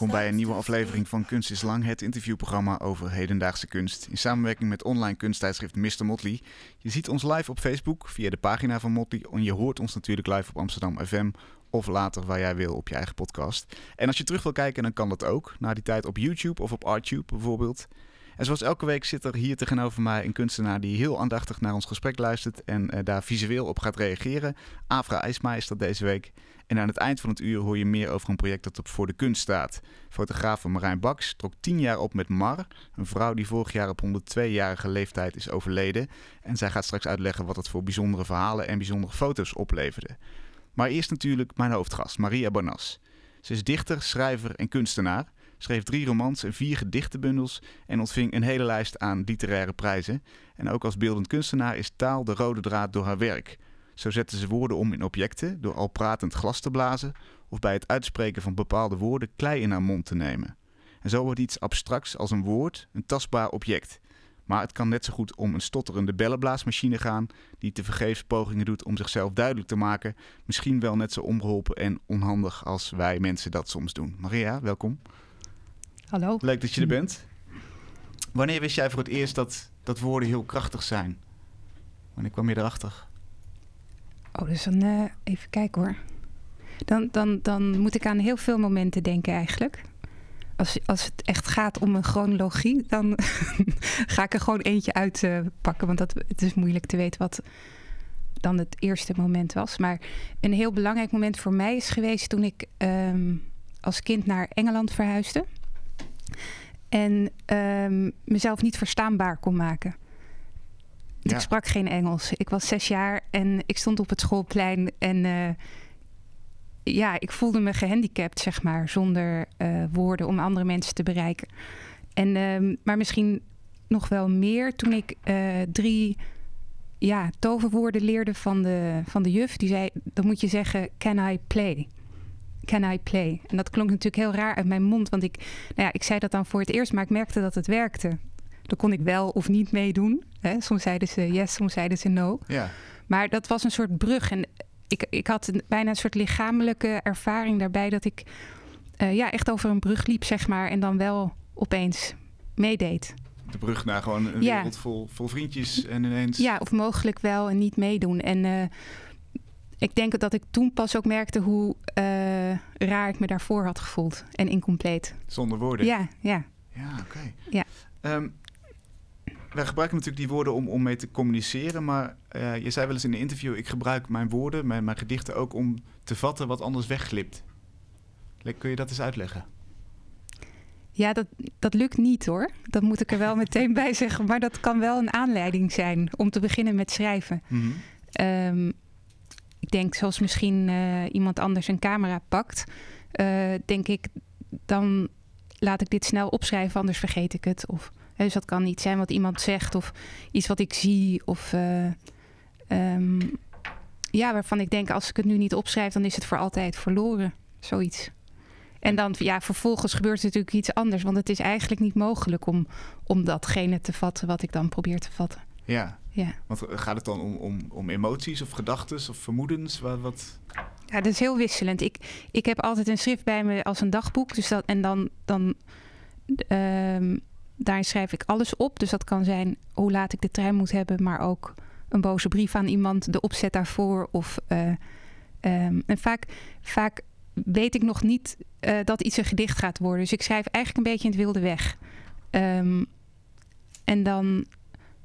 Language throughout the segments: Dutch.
Welkom bij een nieuwe aflevering van Kunst is Lang, het interviewprogramma over hedendaagse kunst. In samenwerking met online kunsttijdschrift Mr. Motley. Je ziet ons live op Facebook via de pagina van Motley. En je hoort ons natuurlijk live op Amsterdam FM of later waar jij wil op je eigen podcast. En als je terug wil kijken, dan kan dat ook. Na die tijd op YouTube of op Artube bijvoorbeeld. En zoals elke week zit er hier tegenover mij een kunstenaar die heel aandachtig naar ons gesprek luistert en eh, daar visueel op gaat reageren. Afra IJsma is dat deze week. En aan het eind van het uur hoor je meer over een project dat op voor de kunst staat. Fotograaf Marijn Baks trok tien jaar op met Mar, een vrouw die vorig jaar op 102-jarige leeftijd is overleden. En zij gaat straks uitleggen wat het voor bijzondere verhalen en bijzondere foto's opleverde. Maar eerst natuurlijk mijn hoofdgast, Maria Bonas. Ze is dichter, schrijver en kunstenaar, schreef drie romans en vier gedichtenbundels en ontving een hele lijst aan literaire prijzen. En ook als beeldend kunstenaar is taal de rode draad door haar werk. Zo zette ze woorden om in objecten door al pratend glas te blazen of bij het uitspreken van bepaalde woorden klei in haar mond te nemen. En zo wordt iets abstracts als een woord een tastbaar object. Maar het kan net zo goed om een stotterende bellenblaasmachine gaan die tevergeefs pogingen doet om zichzelf duidelijk te maken. Misschien wel net zo ongeholpen en onhandig als wij mensen dat soms doen. Maria, welkom. Hallo. Leuk dat je er bent. Wanneer wist jij voor het eerst dat, dat woorden heel krachtig zijn? Wanneer kwam je erachter? Oh, dus dan eh, even kijken hoor. Dan, dan, dan moet ik aan heel veel momenten denken eigenlijk. Als, als het echt gaat om een chronologie, dan ga ik er gewoon eentje uitpakken. pakken, want dat, het is moeilijk te weten wat dan het eerste moment was. Maar een heel belangrijk moment voor mij is geweest toen ik ehm, als kind naar Engeland verhuisde. En ehm, mezelf niet verstaanbaar kon maken. Ja. Ik sprak geen Engels. Ik was zes jaar en ik stond op het schoolplein. En eh, ja, ik voelde me gehandicapt, zeg maar, zonder eh, woorden om andere mensen te bereiken. En, ehm, maar misschien nog wel meer toen ik eh, drie ja, toverwoorden leerde van de, van de juf. Die zei, dan moet je zeggen, can I play? Can I play? En dat klonk natuurlijk heel raar uit mijn mond. Want ik, nou ja, ik zei dat dan voor het eerst, maar ik merkte dat het werkte. Dan kon ik wel of niet meedoen. Hè? Soms zeiden ze yes, soms zeiden ze no. Ja, Maar dat was een soort brug. En ik, ik had een, bijna een soort lichamelijke ervaring daarbij dat ik eh, ja, echt over een brug liep, zeg maar. En dan wel opeens meedeed. de brug naar gewoon een Ja. wereld vol, vol vriendjes en ineens... Ja, of mogelijk wel en niet meedoen. En eh, ik denk dat ik toen pas ook merkte hoe eh, raar ik me daarvoor had gevoeld. En incompleet. Zonder woorden. Ja, ja. Ja, oké. Ja. Ehm, wij gebruiken natuurlijk die woorden om, om mee te communiceren, maar eh, je zei wel eens in een interview: ik gebruik mijn woorden, mijn, mijn gedichten ook om te vatten wat anders wegglipt. Kun je dat eens uitleggen? Ja, dat, dat lukt niet hoor. Dat moet ik er wel meteen bij zeggen. Maar dat kan wel een aanleiding zijn om te beginnen met schrijven. Ehm, denk, zoals misschien eh, iemand anders een camera pakt, eh, denk ik, dan laat ik dit snel opschrijven, anders vergeet ik het. Of, dus dat kan iets zijn wat iemand zegt, of iets wat ik zie, of eh, ehm, ja, waarvan ik denk, als ik het nu niet opschrijf, dan is het voor altijd verloren. Zoiets. En dan, ja, vervolgens gebeurt er natuurlijk iets anders, want het is eigenlijk niet mogelijk om, om datgene te vatten wat ik dan probeer te vatten. Ja, Ja. want gaat het dan om, om, om emoties of gedachten of vermoedens? Wat, wat... Ja, dat is heel wisselend. Ik, ik heb altijd een schrift bij me als een dagboek. Dus dat, en dan, dan ehm, daarin schrijf ik alles op. Dus dat kan zijn hoe laat ik de trein moet hebben, maar ook een boze brief aan iemand, de opzet daarvoor. Of, eh, ehm, en vaak, vaak weet ik nog niet eh, dat iets een gedicht gaat worden. Dus ik schrijf eigenlijk een beetje in het wilde weg. Ehm, en dan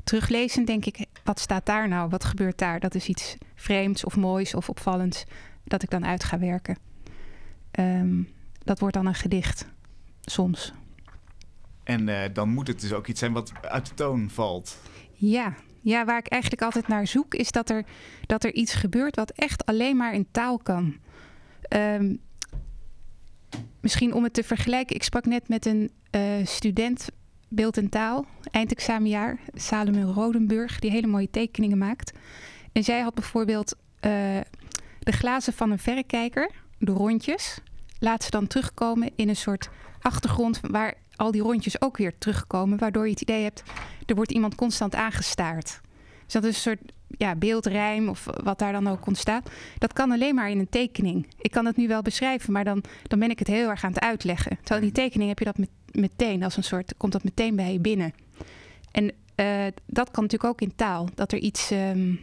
teruglezend denk ik, wat staat daar nou? Wat gebeurt daar? Dat is iets vreemds of moois of opvallends dat ik dan uit ga werken. Ehm, dat wordt dan een gedicht, soms. En eh, dan moet het dus ook iets zijn wat uit de toon valt. Ja, ja waar ik eigenlijk altijd naar zoek is dat er, dat er iets gebeurt wat echt alleen maar in taal kan. Ehm, misschien om het te vergelijken. Ik sprak net met een eh, student beeld en taal, eindexamenjaar, Salome Rodenburg, die hele mooie tekeningen maakt. En zij had bijvoorbeeld eh, de glazen van een verrekijker, de rondjes, laat ze dan terugkomen in een soort achtergrond waar al die rondjes ook weer terugkomen, waardoor je het idee hebt, er wordt iemand constant aangestaard. Dus dat is een soort ja, beeldrijm of wat daar dan ook ontstaat. Dat kan alleen maar in een tekening. Ik kan het nu wel beschrijven, maar dan, dan ben ik het heel erg aan het uitleggen. Terwijl in die tekening heb je dat met, meteen als een soort, komt dat meteen bij je binnen. En eh, dat kan natuurlijk ook in taal. Dat er iets, ehm,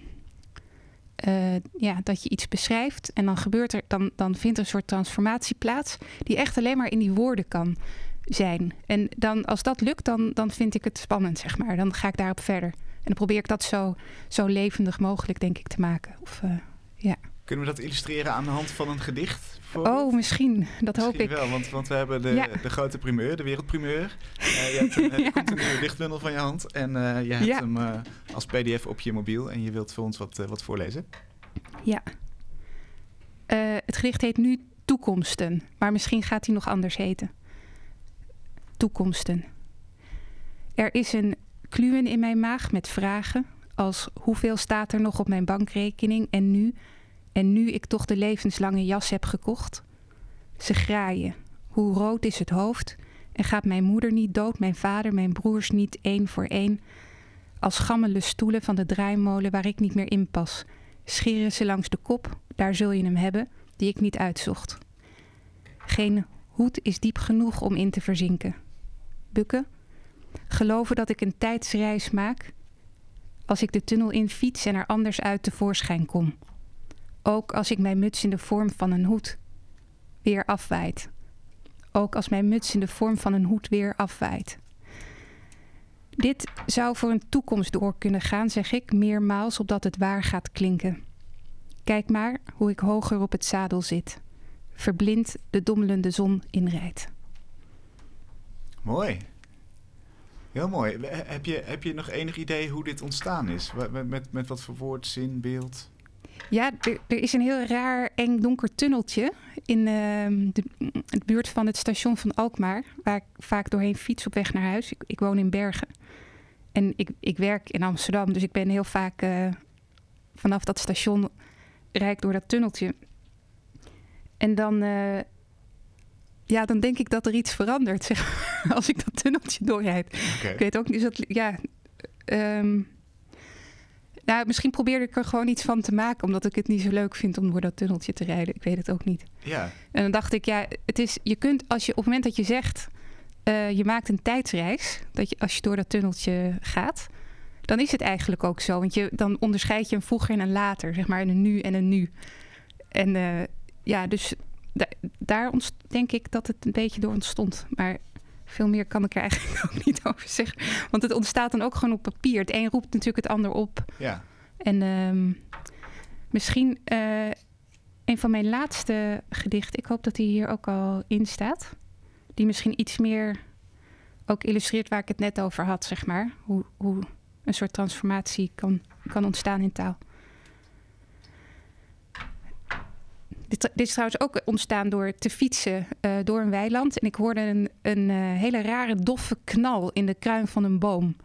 eh, ja, dat je iets beschrijft en dan gebeurt er, dan, dan vindt er een soort transformatie plaats die echt alleen maar in die woorden kan zijn. En dan, als dat lukt, dan, dan vind ik het spannend, zeg maar. Dan ga ik daarop verder. En dan probeer ik dat zo, zo levendig mogelijk, denk ik, te maken. Of, uh, ja. Kunnen we dat illustreren aan de hand van een gedicht? Oh, misschien. Dat hoop ik. wel, want, want we hebben de, ja. de grote primeur, de wereldprimeur. Uh, je hebt een, ja. komt een nieuwe dichtbundel van je hand en uh, je hebt ja. hem uh, als pdf op je mobiel en je wilt voor ons wat, wat voorlezen. Ja. het gedicht heet nu Toekomsten, maar misschien gaat hij nog anders heten. Toekomsten. Er is een kluwen in mijn maag met vragen als hoeveel staat er nog op mijn bankrekening en nu, en nu ik toch de levenslange jas heb gekocht. Ze graaien. Hoe rood is het hoofd? En gaat mijn moeder niet dood, mijn vader, mijn broers niet één voor één? Als gammele stoelen van de draaimolen waar ik niet meer in pas. Scheren ze langs de kop, daar zul je hem hebben, die ik niet uitzocht. Geen hoed is diep genoeg om in te verzinken. Bukken, geloven dat ik een tijdsreis maak als ik de tunnel in fiets en er anders uit tevoorschijn kom. Ook als ik mijn muts in de vorm van een hoed weer afwaait. Ook als mijn muts in de vorm van een hoed weer afwaait. Dit zou voor een toekomst door kunnen gaan, zeg ik, meermaals opdat het waar gaat klinken. Kijk maar hoe ik hoger op het zadel zit, verblind de dommelende zon inrijdt. Mooi. Heel mooi. Heb je, heb je nog enig idee hoe dit ontstaan is? Met, met, met wat voor woord, zin, beeld? Ja, er, is een heel raar, eng, donker tunneltje in uh, de, buurt van het station van Alkmaar, waar ik vaak doorheen fiets op weg naar huis. Ik, ik woon in Bergen. En ik, ik werk in Amsterdam, dus ik ben heel vaak uh, vanaf dat station rijk door dat tunneltje. En dan, uh, ja, dan denk ik dat er iets verandert, zeg als ik dat tunneltje doorrijd. Okay. Ik weet ook niet, dat, ja... Um, nou, misschien probeerde ik er gewoon iets van te maken, omdat ik het niet zo leuk vind om door dat tunneltje te rijden. Ik weet het ook niet. Ja. En dan dacht ik, ja, het is, je kunt als je op het moment dat je zegt, uh, je maakt een tijdsreis, dat je als je door dat tunneltje gaat, dan is het eigenlijk ook zo. Want je, dan onderscheid je een vroeger en een later, zeg maar, een nu en een nu. En uh, ja, dus da daar ontst- denk ik dat het een beetje door ontstond. Maar veel meer kan ik er eigenlijk ook niet over zeggen. Want het ontstaat dan ook gewoon op papier. Het een roept natuurlijk het ander op. Ja. En um, misschien uh, een van mijn laatste gedichten. Ik hoop dat die hier ook al in staat. Die misschien iets meer ook illustreert waar ik het net over had, zeg maar. Hoe, hoe een soort transformatie kan, kan ontstaan in taal. Dit, dit, is trouwens ook ontstaan door te fietsen uh, door een weiland. En ik hoorde een, een uh, hele rare doffe knal in de kruin van een boom.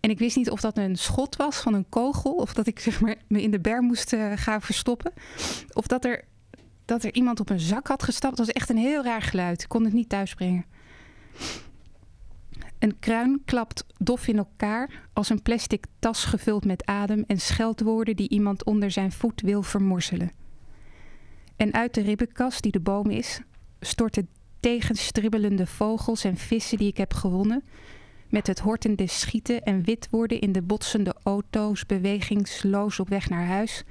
En ik wist niet of dat een schot was van een kogel. Of dat ik zeg maar, me in de ber moest uh, gaan verstoppen. Of dat er, dat er iemand op een zak had gestapt. Het was echt een heel raar geluid. Ik kon het niet thuisbrengen. Een kruin klapt dof in elkaar als een plastic tas gevuld met adem en scheldwoorden die iemand onder zijn voet wil vermorzelen. En uit de ribbenkast die de boom is, storten tegenstribbelende vogels en vissen die ik heb gewonnen, met het hortende schieten en wit worden in de botsende auto's, bewegingsloos op weg naar huis.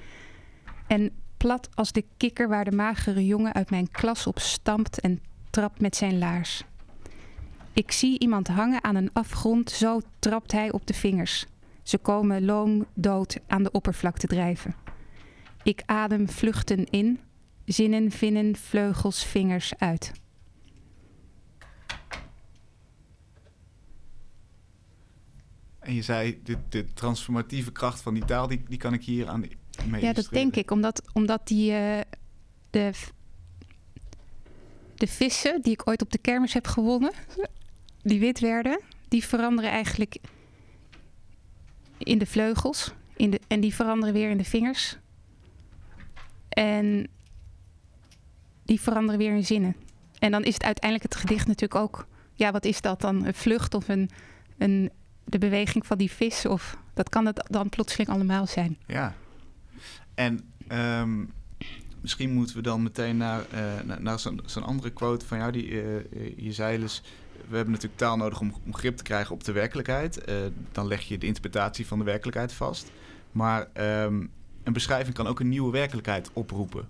En plat als de kikker waar de magere jongen uit mijn klas op stampt en trapt met zijn laars. Ik zie iemand hangen aan een afgrond, zo trapt hij op de vingers. Ze komen loom dood aan de oppervlakte drijven. Ik adem vluchten in, zinnen, vinnen, vleugels, vingers uit. En je zei, de, de transformatieve kracht van die taal, die, die kan ik hier aan mee Ja, dat denk ik, omdat, omdat die, uh, de, de vissen die ik ooit op de kermis heb gewonnen, die wit werden, die veranderen eigenlijk in de vleugels. In de, en die veranderen weer in de vingers. En die veranderen weer in zinnen. En dan is het uiteindelijk het gedicht natuurlijk ook... Ja, wat is dat dan? Een vlucht of een, een, de beweging van die vis? Of dat kan het dan plotseling allemaal zijn. Ja. En ehm, misschien moeten we dan meteen naar, eh, naar, zo'n andere quote van jou. Die, eh, eh, je zei dus, we hebben natuurlijk taal nodig om, om grip te krijgen op de werkelijkheid. Dan leg je de interpretatie van de werkelijkheid vast. Maar ehm, een beschrijving kan ook een nieuwe werkelijkheid oproepen.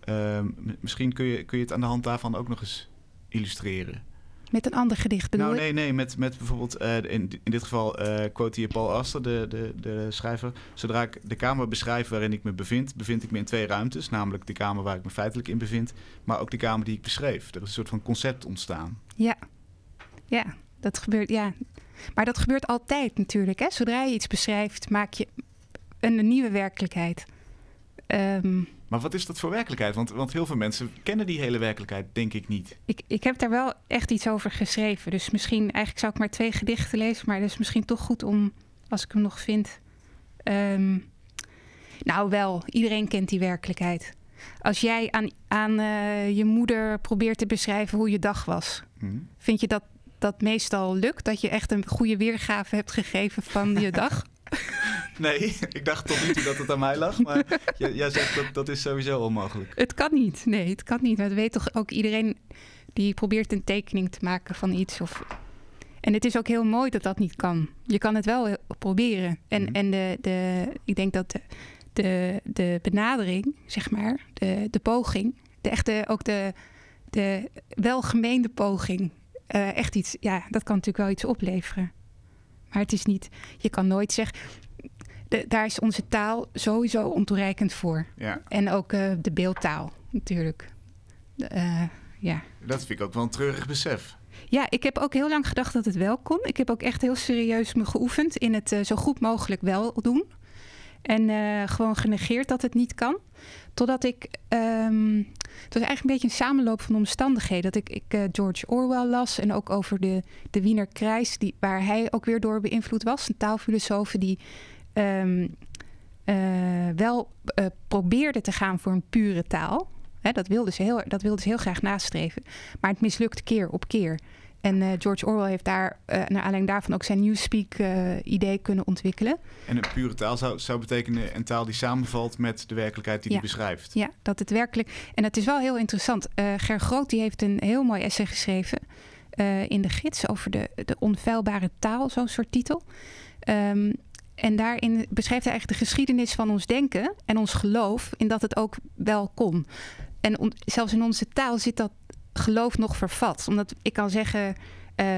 Ehm, misschien kun je, kun je het aan de hand daarvan ook nog eens illustreren. Met een ander gedicht bedoel Nou, nee, nee, met, met bijvoorbeeld, eh, in, in dit geval eh quote hier Paul Aster, de, de, de schrijver. Zodra ik de kamer beschrijf waarin ik me bevind, bevind ik me in twee ruimtes. Namelijk de kamer waar ik me feitelijk in bevind, maar ook de kamer die ik beschreef. Er is een soort van concept ontstaan. Ja. Ja, dat gebeurt, ja. Maar dat gebeurt altijd natuurlijk. Hè? Zodra je iets beschrijft, maak je een nieuwe werkelijkheid. Ehm, Maar wat is dat voor werkelijkheid? Want, want heel veel mensen kennen die hele werkelijkheid, denk ik niet. ik, ik heb daar wel echt iets over geschreven. Dus misschien, eigenlijk zou ik maar twee gedichten lezen. Maar het is misschien toch goed om, als ik hem nog vind. Ehm, nou wel, iedereen kent die werkelijkheid. Als jij aan, aan eh, je moeder probeert te beschrijven hoe je dag was. Hm? Vind je dat dat meestal lukt? Dat je echt een goede weergave hebt gegeven van je dag? Nee, ik dacht tot nu toe dat het aan mij lag. Maar jij, zegt dat dat is sowieso onmogelijk. Het kan niet. Nee, het kan niet. Maar dat weet toch ook iedereen die probeert een tekening te maken van iets. Of... En het is ook heel mooi dat dat niet kan. Je kan het wel heel- proberen. En, Mhm. en de, de, ik denk dat de, de, de benadering, zeg maar, de, de poging, de echte, ook de, de welgemeende poging, eh, echt iets, ja, dat kan natuurlijk wel iets opleveren. Maar het is niet, je kan nooit zeggen, de, daar is onze taal sowieso ontoereikend voor. Ja, En ook eh, de beeldtaal, natuurlijk. De, eh, ja. dat vind ik ook wel een treurig besef. ja, ik heb ook heel lang gedacht dat het wel kon. Ik heb ook echt heel serieus me geoefend in het eh, zo goed mogelijk wel doen. En eh, gewoon genegeerd dat het niet kan. Totdat ik. ehm, het was eigenlijk een beetje een samenloop van omstandigheden. Dat ik, ik eh, George Orwell las en ook over de, de Wiener Krijs, die, waar hij ook weer door beïnvloed was. Een taalfilosoof die ehm, eh, wel probeerde te gaan voor een pure taal. Dat, wilde ze heel, dat wilde ze heel graag nastreven. Maar het mislukte keer op keer. En eh, George Orwell heeft daar, eh, naar aanleiding daarvan ook zijn Newspeak-idee kunnen ontwikkelen. En een pure taal zou, zou betekenen een taal die samenvalt met de werkelijkheid die Ja. die beschrijft. Ja, dat het werkelijk. En het is wel heel interessant. Eh, Ger Groot die heeft een heel mooi essay geschreven eh, in de gids over de, de onfeilbare taal, zo'n soort titel. Ehm, en daarin beschrijft hij eigenlijk de geschiedenis van ons denken en ons geloof in dat het ook wel kon. En on- zelfs in onze taal zit dat geloof nog vervat. Omdat ik kan zeggen,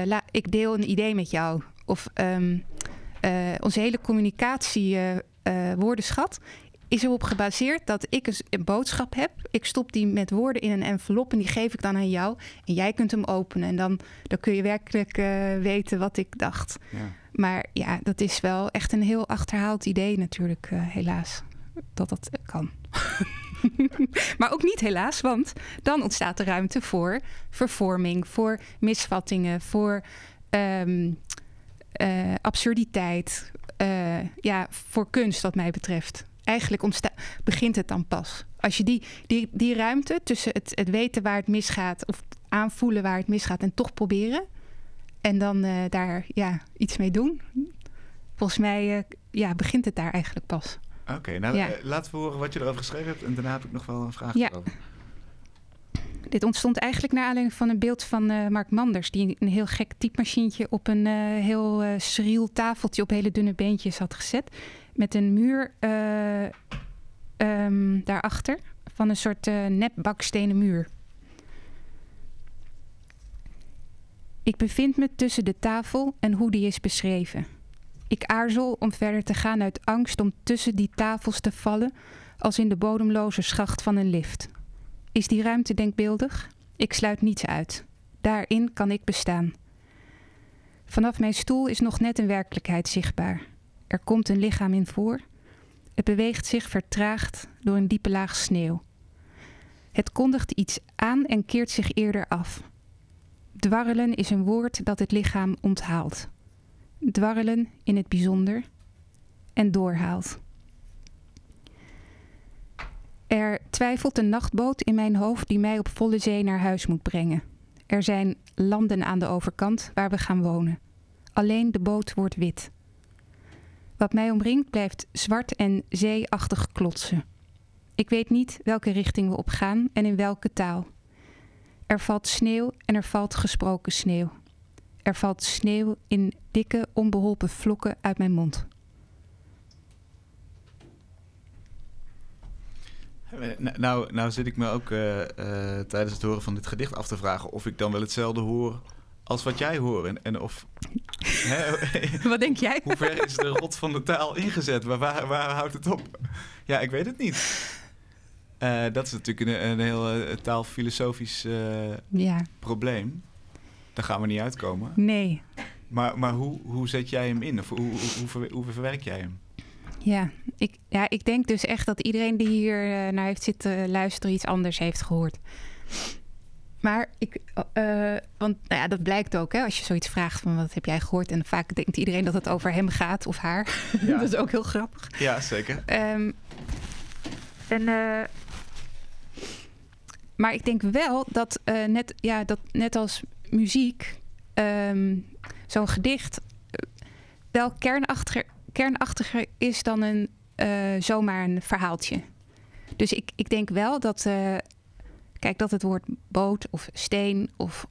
la, ik deel een idee met jou. Of ehm, eh, onze hele communicatie eh, woordenschat is erop gebaseerd dat ik een, een boodschap heb. Ik stop die met woorden in een envelop en die geef ik dan aan jou. En jij kunt hem openen. En dan, dan kun je werkelijk weten wat ik dacht. Ja. Maar ja, dat is wel echt een heel achterhaald idee natuurlijk, helaas. Dat dat kan. maar ook niet helaas, want dan ontstaat er ruimte voor vervorming, voor misvattingen, voor ehm, eh, absurditeit. eh, ja, voor kunst wat mij betreft. Eigenlijk begint het dan pas. Als je die, die, die ruimte tussen het, het weten waar het misgaat... of aanvoelen waar het misgaat en toch proberen... en dan eh, daar ja, iets mee doen... volgens mij ja, begint het daar eigenlijk pas. Oké, nou Ja. eh, laten we horen wat je erover geschreven hebt. En daarna heb ik nog wel een vraag Ja. erover. Dit ontstond eigenlijk naar aanleiding van een beeld van eh, Mark Manders... die een heel gek typemachientje op een eh, heel eh schriel tafeltje... op hele dunne beentjes had gezet. Met een muur ehm, daarachter van een soort nep bakstenen muur. Ik bevind me tussen de tafel en hoe die is beschreven. Ik aarzel om verder te gaan uit angst om tussen die tafels te vallen... als in de bodemloze schacht van een lift... Is die ruimte denkbeeldig? Ik sluit niets uit. Daarin kan ik bestaan. Vanaf mijn stoel is nog net een werkelijkheid zichtbaar. Er komt een lichaam in voor. Het beweegt zich vertraagd door een diepe laag sneeuw. Het kondigt iets aan en keert zich eerder af. Dwarrelen is een woord dat het lichaam onthaalt. Dwarrelen in het bijzonder en doorhaalt. Er twijfelt een nachtboot in mijn hoofd die mij op volle zee naar huis moet brengen. Er zijn landen aan de overkant waar we gaan wonen. Alleen de boot wordt wit. Wat mij omringt blijft zwart en zeeachtig klotsen. Ik weet niet welke richting we op gaan en in welke taal. Er valt sneeuw en er valt gesproken sneeuw. Er valt sneeuw in dikke, onbeholpen vlokken uit mijn mond. Eh, Nou, nou zit ik me ook eh, eh, tijdens het horen van dit gedicht af te vragen of ik dan wel hetzelfde hoor als wat jij hoort. En, en of. hè, Wat denk jij? hoe ver is de rot van de taal ingezet? Waar, waar, waar houdt het op? Ja, ik weet het niet. Dat is natuurlijk een, een heel taalfilosofisch Ja, probleem. Daar gaan we niet uitkomen. nee. Maar, maar hoe, hoe zet jij hem in? Of hoe, hoe, hoe, ver- hoe verwerk jij hem? Ja ik, ja, ik denk dus echt dat iedereen die hier eh, naar heeft zitten luisteren iets anders heeft gehoord. Maar ik, eh, want nou ja, dat blijkt ook, hè, als je zoiets vraagt van wat heb jij gehoord? En vaak denkt iedereen dat het over hem gaat of haar. Ja. dat is ook heel grappig. Ja, zeker. Ehm, en, eh, maar ik denk wel dat, net, ja, dat net als muziek, ehm, zo'n gedicht wel kernachtiger, kernachtiger is dan een, eh, zomaar een verhaaltje. Dus ik, ik denk wel dat, eh, kijk, dat het woord boot of steen of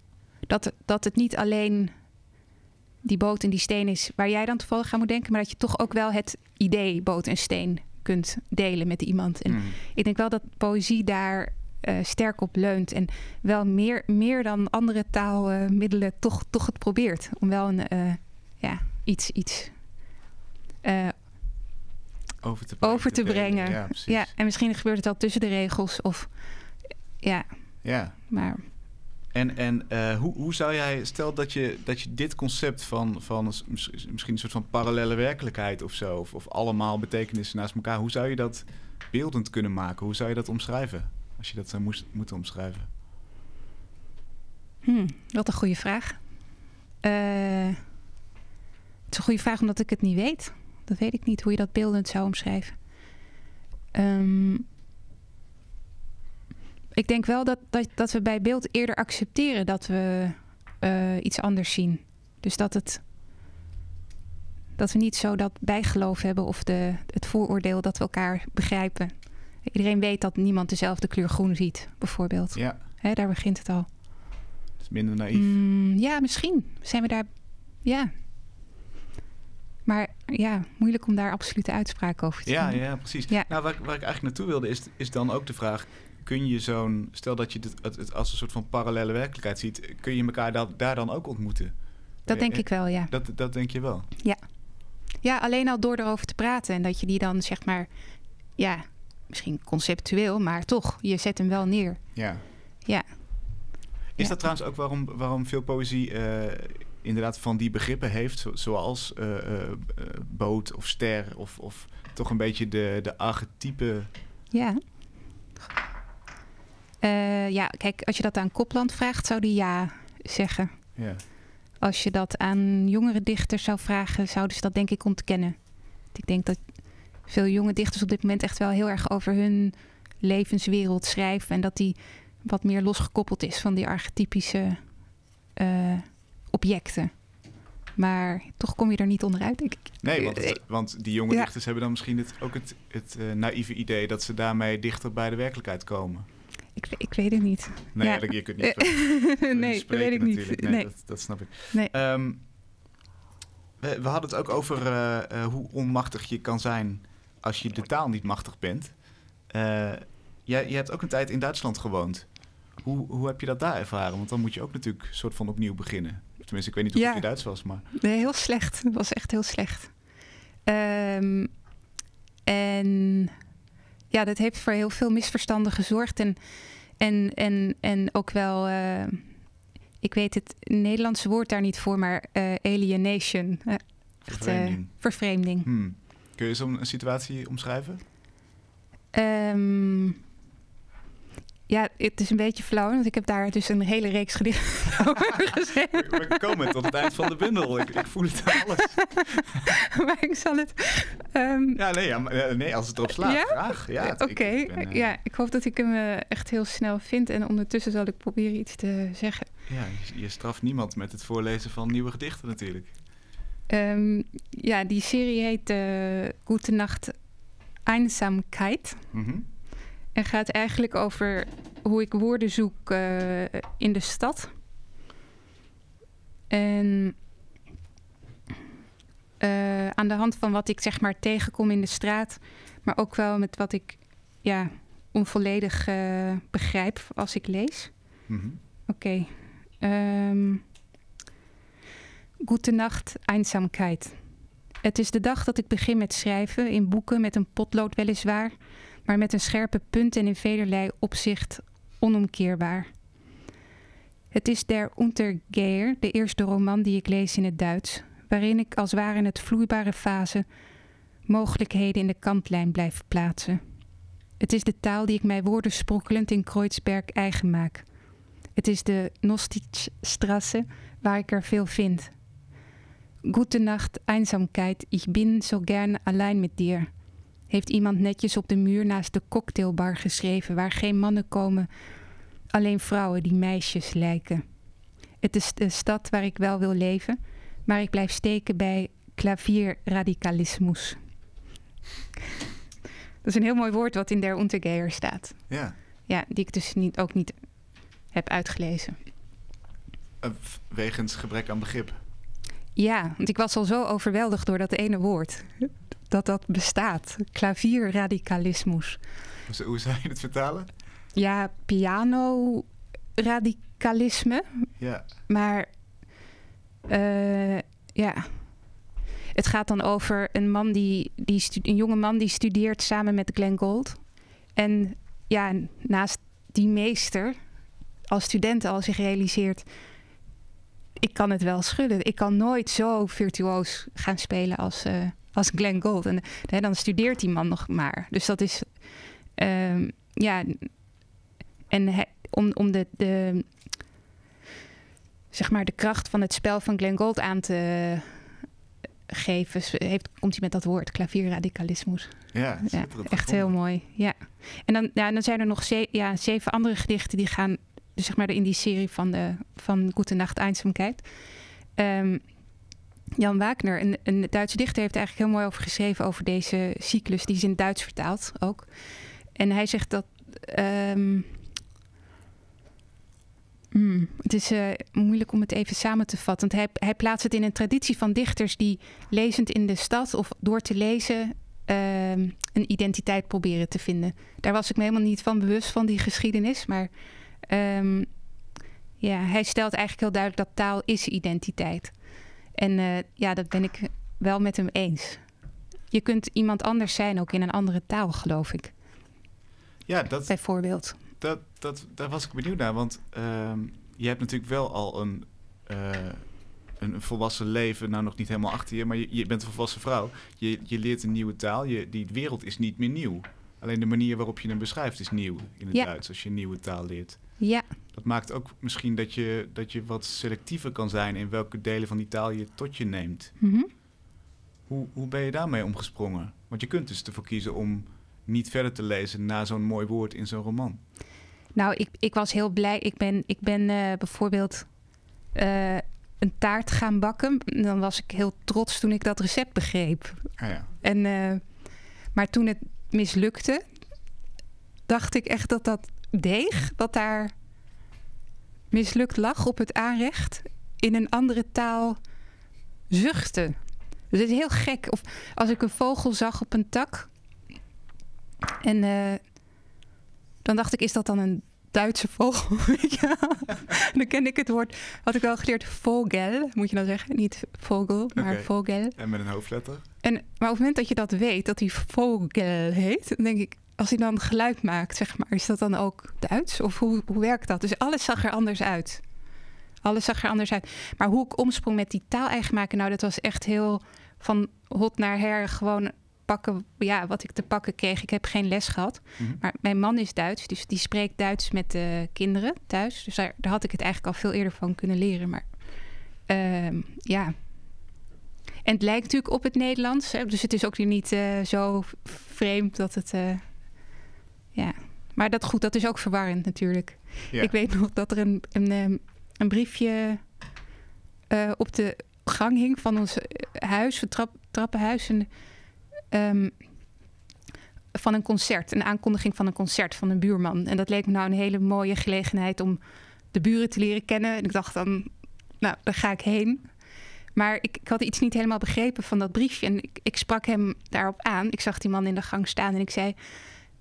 dat, het- dat het niet alleen die boot en die steen is waar jij dan toevallig aan moet denken, maar dat je toch ook wel het idee boot en steen kunt delen met iemand. En Mm. ik denk wel dat poëzie daar eh, sterk op leunt en wel meer, meer dan andere taalmiddelen toch, toch het probeert om wel een eh, ja, iets, iets eh, Over te, over te brengen. Ja, ja, en misschien gebeurt het wel tussen de regels of ja, Ja. maar En, en hoe, hoe zou jij, stel dat je, dat je dit concept van, van misschien een soort van parallele werkelijkheid of zo, of, of allemaal betekenissen naast elkaar, hoe zou je dat beeldend kunnen maken? Hoe zou je dat omschrijven? Als je dat zou moest, moeten omschrijven. Hmm, wat een goede vraag. Eh, het is een goede vraag omdat ik het niet weet. Dat weet ik niet hoe je dat beeldend zou omschrijven. Ehm, ik denk wel dat, dat, dat we bij beeld eerder accepteren dat we eh, iets anders zien. Dus dat het. Dat we niet zo dat bijgeloof hebben of de, het vooroordeel dat we elkaar begrijpen. Iedereen weet dat niemand dezelfde kleur groen ziet, bijvoorbeeld. Ja, Hè, daar begint het al. het is minder naïef. Mm, ja, misschien zijn we daar. Ja. Maar ja, moeilijk om daar absolute uitspraak over te Ja, doen. ja, precies. Ja. Nou, waar, ik- waar ik eigenlijk naartoe wilde, is, is dan ook de vraag: kun je zo'n, stel dat je dit, het, het als een soort van parallele werkelijkheid ziet, kun je elkaar da- daar dan ook ontmoeten? Dat denk Eh, ik wel, ja. Dat, dat denk je wel. Ja, alleen al door erover te praten en dat je die dan zeg maar, ja, misschien conceptueel, maar toch, je zet hem wel neer. Ja. Ja. Is Ja. dat trouwens ook waarom, waarom veel poëzie eh, inderdaad van die begrippen heeft, zo- zoals eh, eh, boot of ster, of, of toch een beetje de, de archetype? Ja. Ja, kijk, als je dat aan Kopland vraagt, zou die ja zeggen. Ja. Als je dat aan jongere dichters zou vragen, zouden ze dat denk ik ontkennen. Ik denk dat veel jonge dichters op dit moment echt wel heel erg over hun levenswereld schrijven. En dat die wat meer losgekoppeld is van die archetypische eh, objecten. Maar toch kom je er niet onderuit, denk ik. Nee, want, het- want die jonge Ja. dichters hebben dan misschien het, ook het, het eh, naïeve idee dat ze daarmee dichter bij de werkelijkheid komen. Ik, ik weet het niet. Nee, Ja. je kunt niet nee, dat weet ik niet. Nee, Nee. Dat, dat snap ik. Nee. Ehm, we, we hadden het ook over eh, eh, hoe onmachtig je kan zijn als je de taal niet machtig bent. Eh, jij, je hebt ook een tijd in Duitsland gewoond. Hoe, hoe heb je dat daar ervaren? Want dan moet je ook natuurlijk een soort van opnieuw beginnen. Tenminste, ik weet niet hoe Ja. goed je Duits was, maar... Nee, heel slecht. Het was echt heel slecht. Ehm, en ja, dat heeft voor heel veel misverstanden gezorgd. En, en, en, en ook wel, eh, ik weet het Nederlandse woord daar niet voor, maar eh, alienation. echt, Vervreemding. vervreemding. Hmm. Kun je zo'n een situatie omschrijven? Ehm, ja, het is een beetje flauw, want ik heb daar dus een hele reeks gedichten over geschreven. We, komen tot het eind van de bundel. Ik, ik voel het aan alles. maar ik zal het... ehm, Ja, nee, ja, eh, nee als het erop slaat. Ja? Graag. Ja, Oké, eh, ja, ik hoop dat ik hem eh, echt heel snel vind. En ondertussen zal ik proberen iets te zeggen. ja, je, je straft niemand met het voorlezen van nieuwe gedichten natuurlijk. Ehm, ja, die serie heet eh Gute Nacht Einsamkeit. Mhm. En gaat eigenlijk over hoe ik woorden zoek eh, in de stad. En eh, aan de hand van wat ik zeg maar tegenkom in de straat, maar ook wel met wat ik ja, onvolledig begrijp als ik lees. Mhm. Oké. Ehm Gute Nacht. Het is de dag dat ik begin met schrijven, in boeken met een potlood weliswaar, maar met een scherpe punt en in velerlei opzicht onomkeerbaar. Het is Der Untergeher, de eerste roman die ik lees in het Duits, waarin ik als ware in het vloeibare fase mogelijkheden in de kantlijn blijf plaatsen. Het is de taal die ik mij woorden sprokkelend in Kreuzberg eigen maak. Het is de Nostitstrasse waar ik er veel vind. Gute Nacht, Einsamkeit, ich bin so gern allein mit dir. Heeft iemand netjes op de muur naast de cocktailbar geschreven waar geen mannen komen, alleen vrouwen die meisjes lijken. Het is de stad waar ik wel wil leven, maar ik blijf steken bij klavierradicalismus. Dat is een heel mooi woord wat in Der Untergeher staat. Ja. Ja, die ik dus niet, ook niet heb uitgelezen. Eh, wegens gebrek aan begrip. Ja, want ik was al zo overweldigd door dat ene woord. Dat dat bestaat. Klavierradicalismus. Hoe, zou- je het vertalen? Ja, piano-radicalisme. Ja. Maar eh, ja, het gaat dan over een man die, die een jonge man die studeert samen met Glenn Gould. En ja, naast die meester als student al zich realiseert, ik kan het wel schudden. Ik kan nooit zo virtuoos gaan spelen als, eh, als Glenn Gould. En hè, dan studeert die man nog maar. Dus dat is, ehm, ja, en om, om de, de, zeg maar de kracht van het spel van Glenn Gould aan te geven, heeft, komt hij met dat woord, klavierradicalismus. Ja, echt heel mooi. Ja. En dan, ja, dan zijn er nog ze- ja, zeven andere gedichten die gaan, dus zeg maar in die serie van, de, van Gute Nacht Einsamkeit. Ehm, Jan Wagner, een, een Duitse dichter, heeft er eigenlijk heel mooi over geschreven over deze cyclus. Die is in Duits vertaald ook. En hij zegt dat. ehm, hmm, het is eh, moeilijk om het even samen te vatten. Want hij, hij plaatst het in een traditie van dichters die lezend in de stad of door te lezen ehm, een identiteit proberen te vinden. Daar was ik me helemaal niet van bewust van die geschiedenis. Maar ehm, ja, hij stelt eigenlijk heel duidelijk dat taal is identiteit. En eh, ja, dat ben ik wel met hem eens. Je kunt iemand anders zijn, ook in een andere taal, geloof ik. Ja, dat, Bijvoorbeeld. dat, dat, daar was ik benieuwd naar. Want ehm, je hebt natuurlijk wel al een, eh, een, een volwassen leven, nou nog niet helemaal achter je, maar je, je bent een volwassen vrouw. Je, je leert een nieuwe taal. Je, die wereld is niet meer nieuw. Alleen de manier waarop je hem beschrijft is nieuw in het Ja. Duits als je een nieuwe taal leert. Ja, Dat maakt ook misschien dat je, dat je wat selectiever kan zijn in welke delen van die taal je tot je neemt. mhm. Hoe, hoe ben je daarmee omgesprongen? Want je kunt dus ervoor kiezen om niet verder te lezen na zo'n mooi woord in zo'n roman. Nou, ik, ik was heel blij. Ik ben, ik ben eh, bijvoorbeeld eh, een taart gaan bakken. Dan was ik heel trots toen ik dat recept begreep. Ah ja. En, eh, maar toen het mislukte, dacht ik echt dat dat deeg, wat daar mislukt lag op het aanrecht, in een andere taal zuchtte. Dus het is heel gek. Of als ik een vogel zag op een tak. En eh, dan dacht ik, is dat dan een Duitse vogel? Wel? dan kende ik het woord, had ik wel geleerd, vogel, moet je dan zeggen. Niet vogel, maar vogel. En met een hoofdletter? En, maar op het moment dat je dat weet, dat die vogel heet, dan denk ik, als hij dan geluid maakt, zeg maar, is dat dan ook Duits? Of hoe, hoe werkt dat? Dus alles zag er anders uit. Alles zag er anders uit. Maar hoe ik omsprong met die taal eigen maken, nou, dat was echt heel van hot naar her. Gewoon pakken ja, wat ik te pakken kreeg. Ik heb geen les gehad. Mhm. Maar mijn man is Duits, dus die spreekt Duits met de kinderen thuis. Dus daar, daar had ik het eigenlijk al veel eerder van kunnen leren. Maar ehm, ja. En het lijkt natuurlijk op het Nederlands. Hè? Dus het is ook weer niet eh, zo vreemd dat het. eh, ja. Maar dat goed, dat is ook verwarrend natuurlijk. Ja. Ik weet nog dat er een, een, ehm, een briefje eh, op de gang hing van ons eh, huis, trap, trappenhuis. En, ehm, van een concert, een aankondiging van een concert van een buurman. En dat leek me nou een hele mooie gelegenheid om de buren te leren kennen. En ik dacht dan, nou, daar ga ik heen. Maar ik, ik had iets niet helemaal begrepen van dat briefje. En ik, ik sprak hem daarop aan. Ik zag die man in de gang staan en ik zei...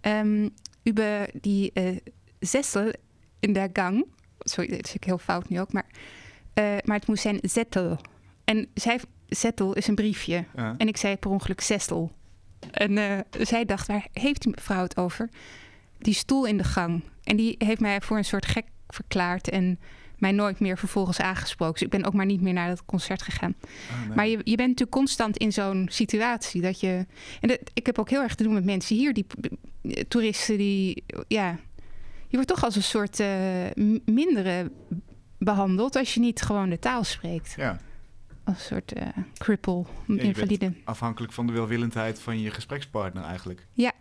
ehm über die eh zessel in der gang... Sorry, dat is ik heel fout nu ook, maar... eh, maar het moest zijn zettel. En zij, zettel is een briefje. Ja. En ik zei per ongeluk zestel. En eh, zij dacht, waar heeft die mevrouw het over? Die stoel in de gang. En die heeft mij voor een soort gek verklaard en mij nooit meer vervolgens aangesproken. Dus ik ben ook maar niet meer naar dat concert gegaan. Oh, nee. Maar je, je bent natuurlijk constant in zo'n situatie dat je. En dat, ik heb ook heel erg te doen met mensen hier, die toeristen die. Ja, je wordt toch als een soort eh, mindere behandeld als je niet gewoon de taal spreekt. Ja, Als een soort eh cripple, invalide. afhankelijk van de welwillendheid van je gesprekspartner eigenlijk. Ja.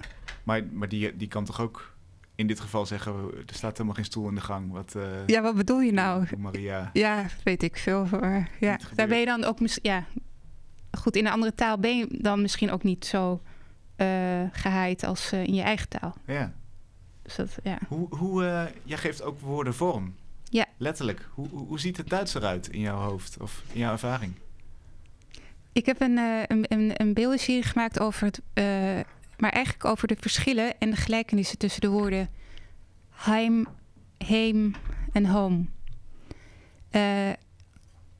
Maar, maar die, die kan toch ook in dit geval zeggen, er staat helemaal geen stoel in de gang. Wat, eh, Ja, wat bedoel je nou? Maria. Ja, weet ik veel. Maar ja, daar ben je dan ook misschien. Ja, goed, in een andere taal ben je dan misschien ook niet zo eh gehaaid als eh, in je eigen taal. Ja. Dus dat, ja. Hoe, hoe, jij geeft ook woorden vorm. Ja. Letterlijk. Hoe, hoe, ziet het Duits eruit in jouw hoofd of in jouw ervaring? Ik heb een, een, een, een beeldenserie gemaakt over het. Maar eigenlijk over de verschillen en de gelijkenissen tussen de woorden heim, heem en home. Eh,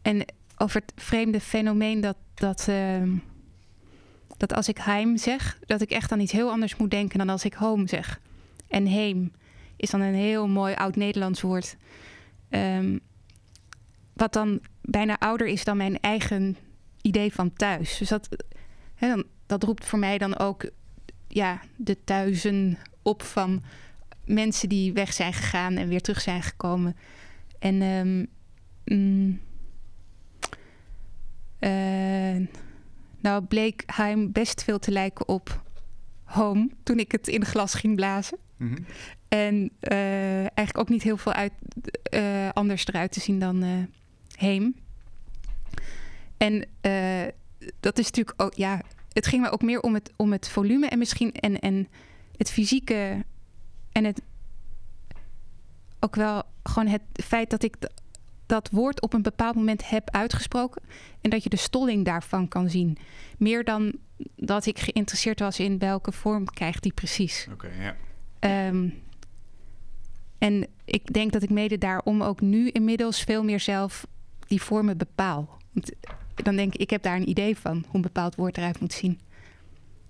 en over het vreemde fenomeen dat, dat, ehm, dat als ik heim zeg, dat ik echt aan iets heel anders moet denken dan als ik home zeg. En heem is dan een heel mooi oud-Nederlands woord. Ehm, wat dan bijna ouder is dan mijn eigen idee van thuis. Dus dat, dat roept voor mij dan ook ja, de thuizen op van mensen die weg zijn gegaan en weer terug zijn gekomen. En ehm, mm, eh, nou bleek Heim best veel te lijken op Home toen ik het in glas ging blazen. Mhm. En eh, eigenlijk ook niet heel veel uit, eh, anders eruit te zien dan eh Heem. En dat is natuurlijk ook, ja, het ging me ook meer om het, om het volume en misschien en, en het fysieke en het ook wel gewoon het feit dat ik dat woord op een bepaald moment heb uitgesproken en dat je de stolling daarvan kan zien. Meer dan dat ik geïnteresseerd was in welke vorm krijgt die precies. Oké, ja. Ehm, en ik denk dat ik mede daarom ook nu inmiddels veel meer zelf die vormen bepaal. Want dan denk ik, ik heb daar een idee van hoe een bepaald woord eruit moet zien.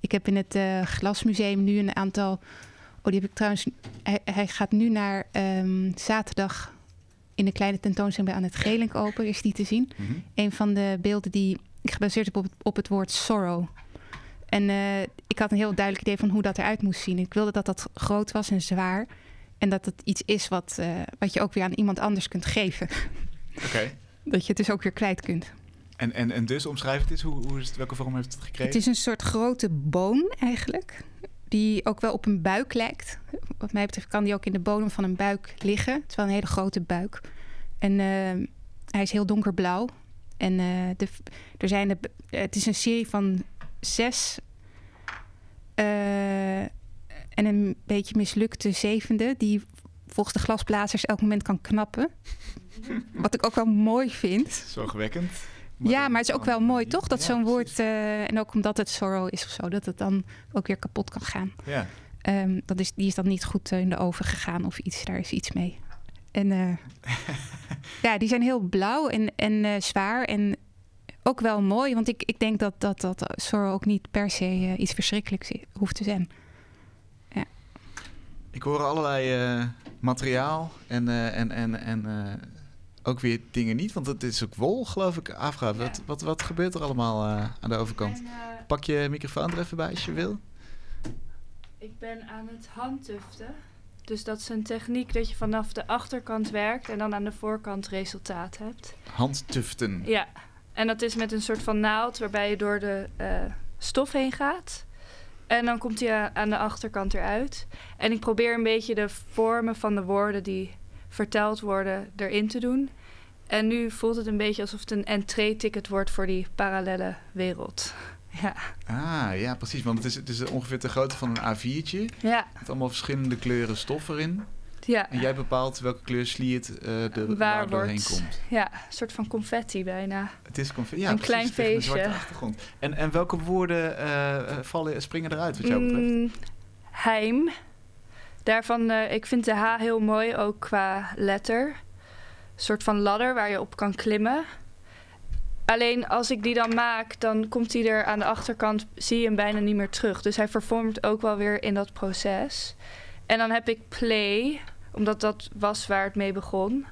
Ik heb in het eh, Glasmuseum nu een aantal. Oh, die heb ik trouwens. Hij, hij gaat nu naar ehm, zaterdag in de kleine tentoonstelling bij aan het Gelink open. Is die te zien? Mhm. een van de beelden die ik gebaseerd heb op het, op het woord sorrow. En eh, ik had een heel duidelijk idee van hoe dat eruit moest zien. Ik wilde dat dat groot was en zwaar. En dat het iets is wat, eh, wat je ook weer aan iemand anders kunt geven. Oké. Dat je het dus ook weer kwijt kunt. En, en, en dus, omschrijf het eens. Hoe, hoe is het, welke vorm heeft het gekregen? Het is een soort grote boom eigenlijk. Die ook wel op een buik lijkt. Wat mij betreft kan die ook in de bodem van een buik liggen. Het is wel een hele grote buik. En eh, hij is heel donkerblauw. En eh, de, er zijn de, het is een serie van zes. eh, en een beetje mislukte zevende. Die volgens de glasblazers elk moment kan knappen. Wat ik ook wel mooi vind. Zorgwekkend. Ja, maar het is ook wel mooi, toch? Dat Ja, zo'n woord, eh, en ook omdat het sorrow is of zo, dat het dan ook weer kapot kan gaan. Ja. Ehm, dat is, die is dan niet goed eh, in de oven gegaan of iets, daar is iets mee. En eh, ja, die zijn heel blauw en, en zwaar en ook wel mooi, want ik, ik denk dat, dat, dat sorrow ook niet per se iets verschrikkelijks hoeft te zijn. Ik hoor allerlei materiaal en, en, en, en ook weer dingen niet. Want het is ook wol, geloof ik, Afra. Wat, wat, wat gebeurt er allemaal eh, aan de overkant? Mijn, pak je microfoon er even bij als je wil. Ik ben aan het handtuften. Dus dat is een techniek dat je vanaf de achterkant werkt en dan aan de voorkant resultaat hebt. Handtuften. Ja, en dat is met een soort van naald waarbij je door de eh, stof heen gaat. En dan komt hij aan de achterkant eruit. En ik probeer een beetje de vormen van de woorden die verteld worden erin te doen. En nu voelt het een beetje alsof het een entree-ticket wordt voor die parallele wereld. Ja. Ah, ja, precies. Want het is, het is ongeveer de grootte van een A4'tje. Ja. Met allemaal verschillende kleuren stof erin. Ja. En jij bepaalt welke kleur sliert uh, de, waar, waar doorheen komt. Ja, een soort van confetti bijna. Het is confetti. Ja, een precies, klein feestje. Een zwarte achtergrond. En, en welke woorden uh, vallen, springen eruit wat jou betreft? Mm, heim. Daarvan, uh, ik vind de H heel mooi, ook qua letter. Soort van ladder waar je op kan klimmen. Alleen als ik die dan maak, dan komt hij er aan de achterkant, zie je hem bijna niet meer terug. Dus hij vervormt ook wel weer in dat proces. En dan heb ik play, omdat dat was waar het mee begon.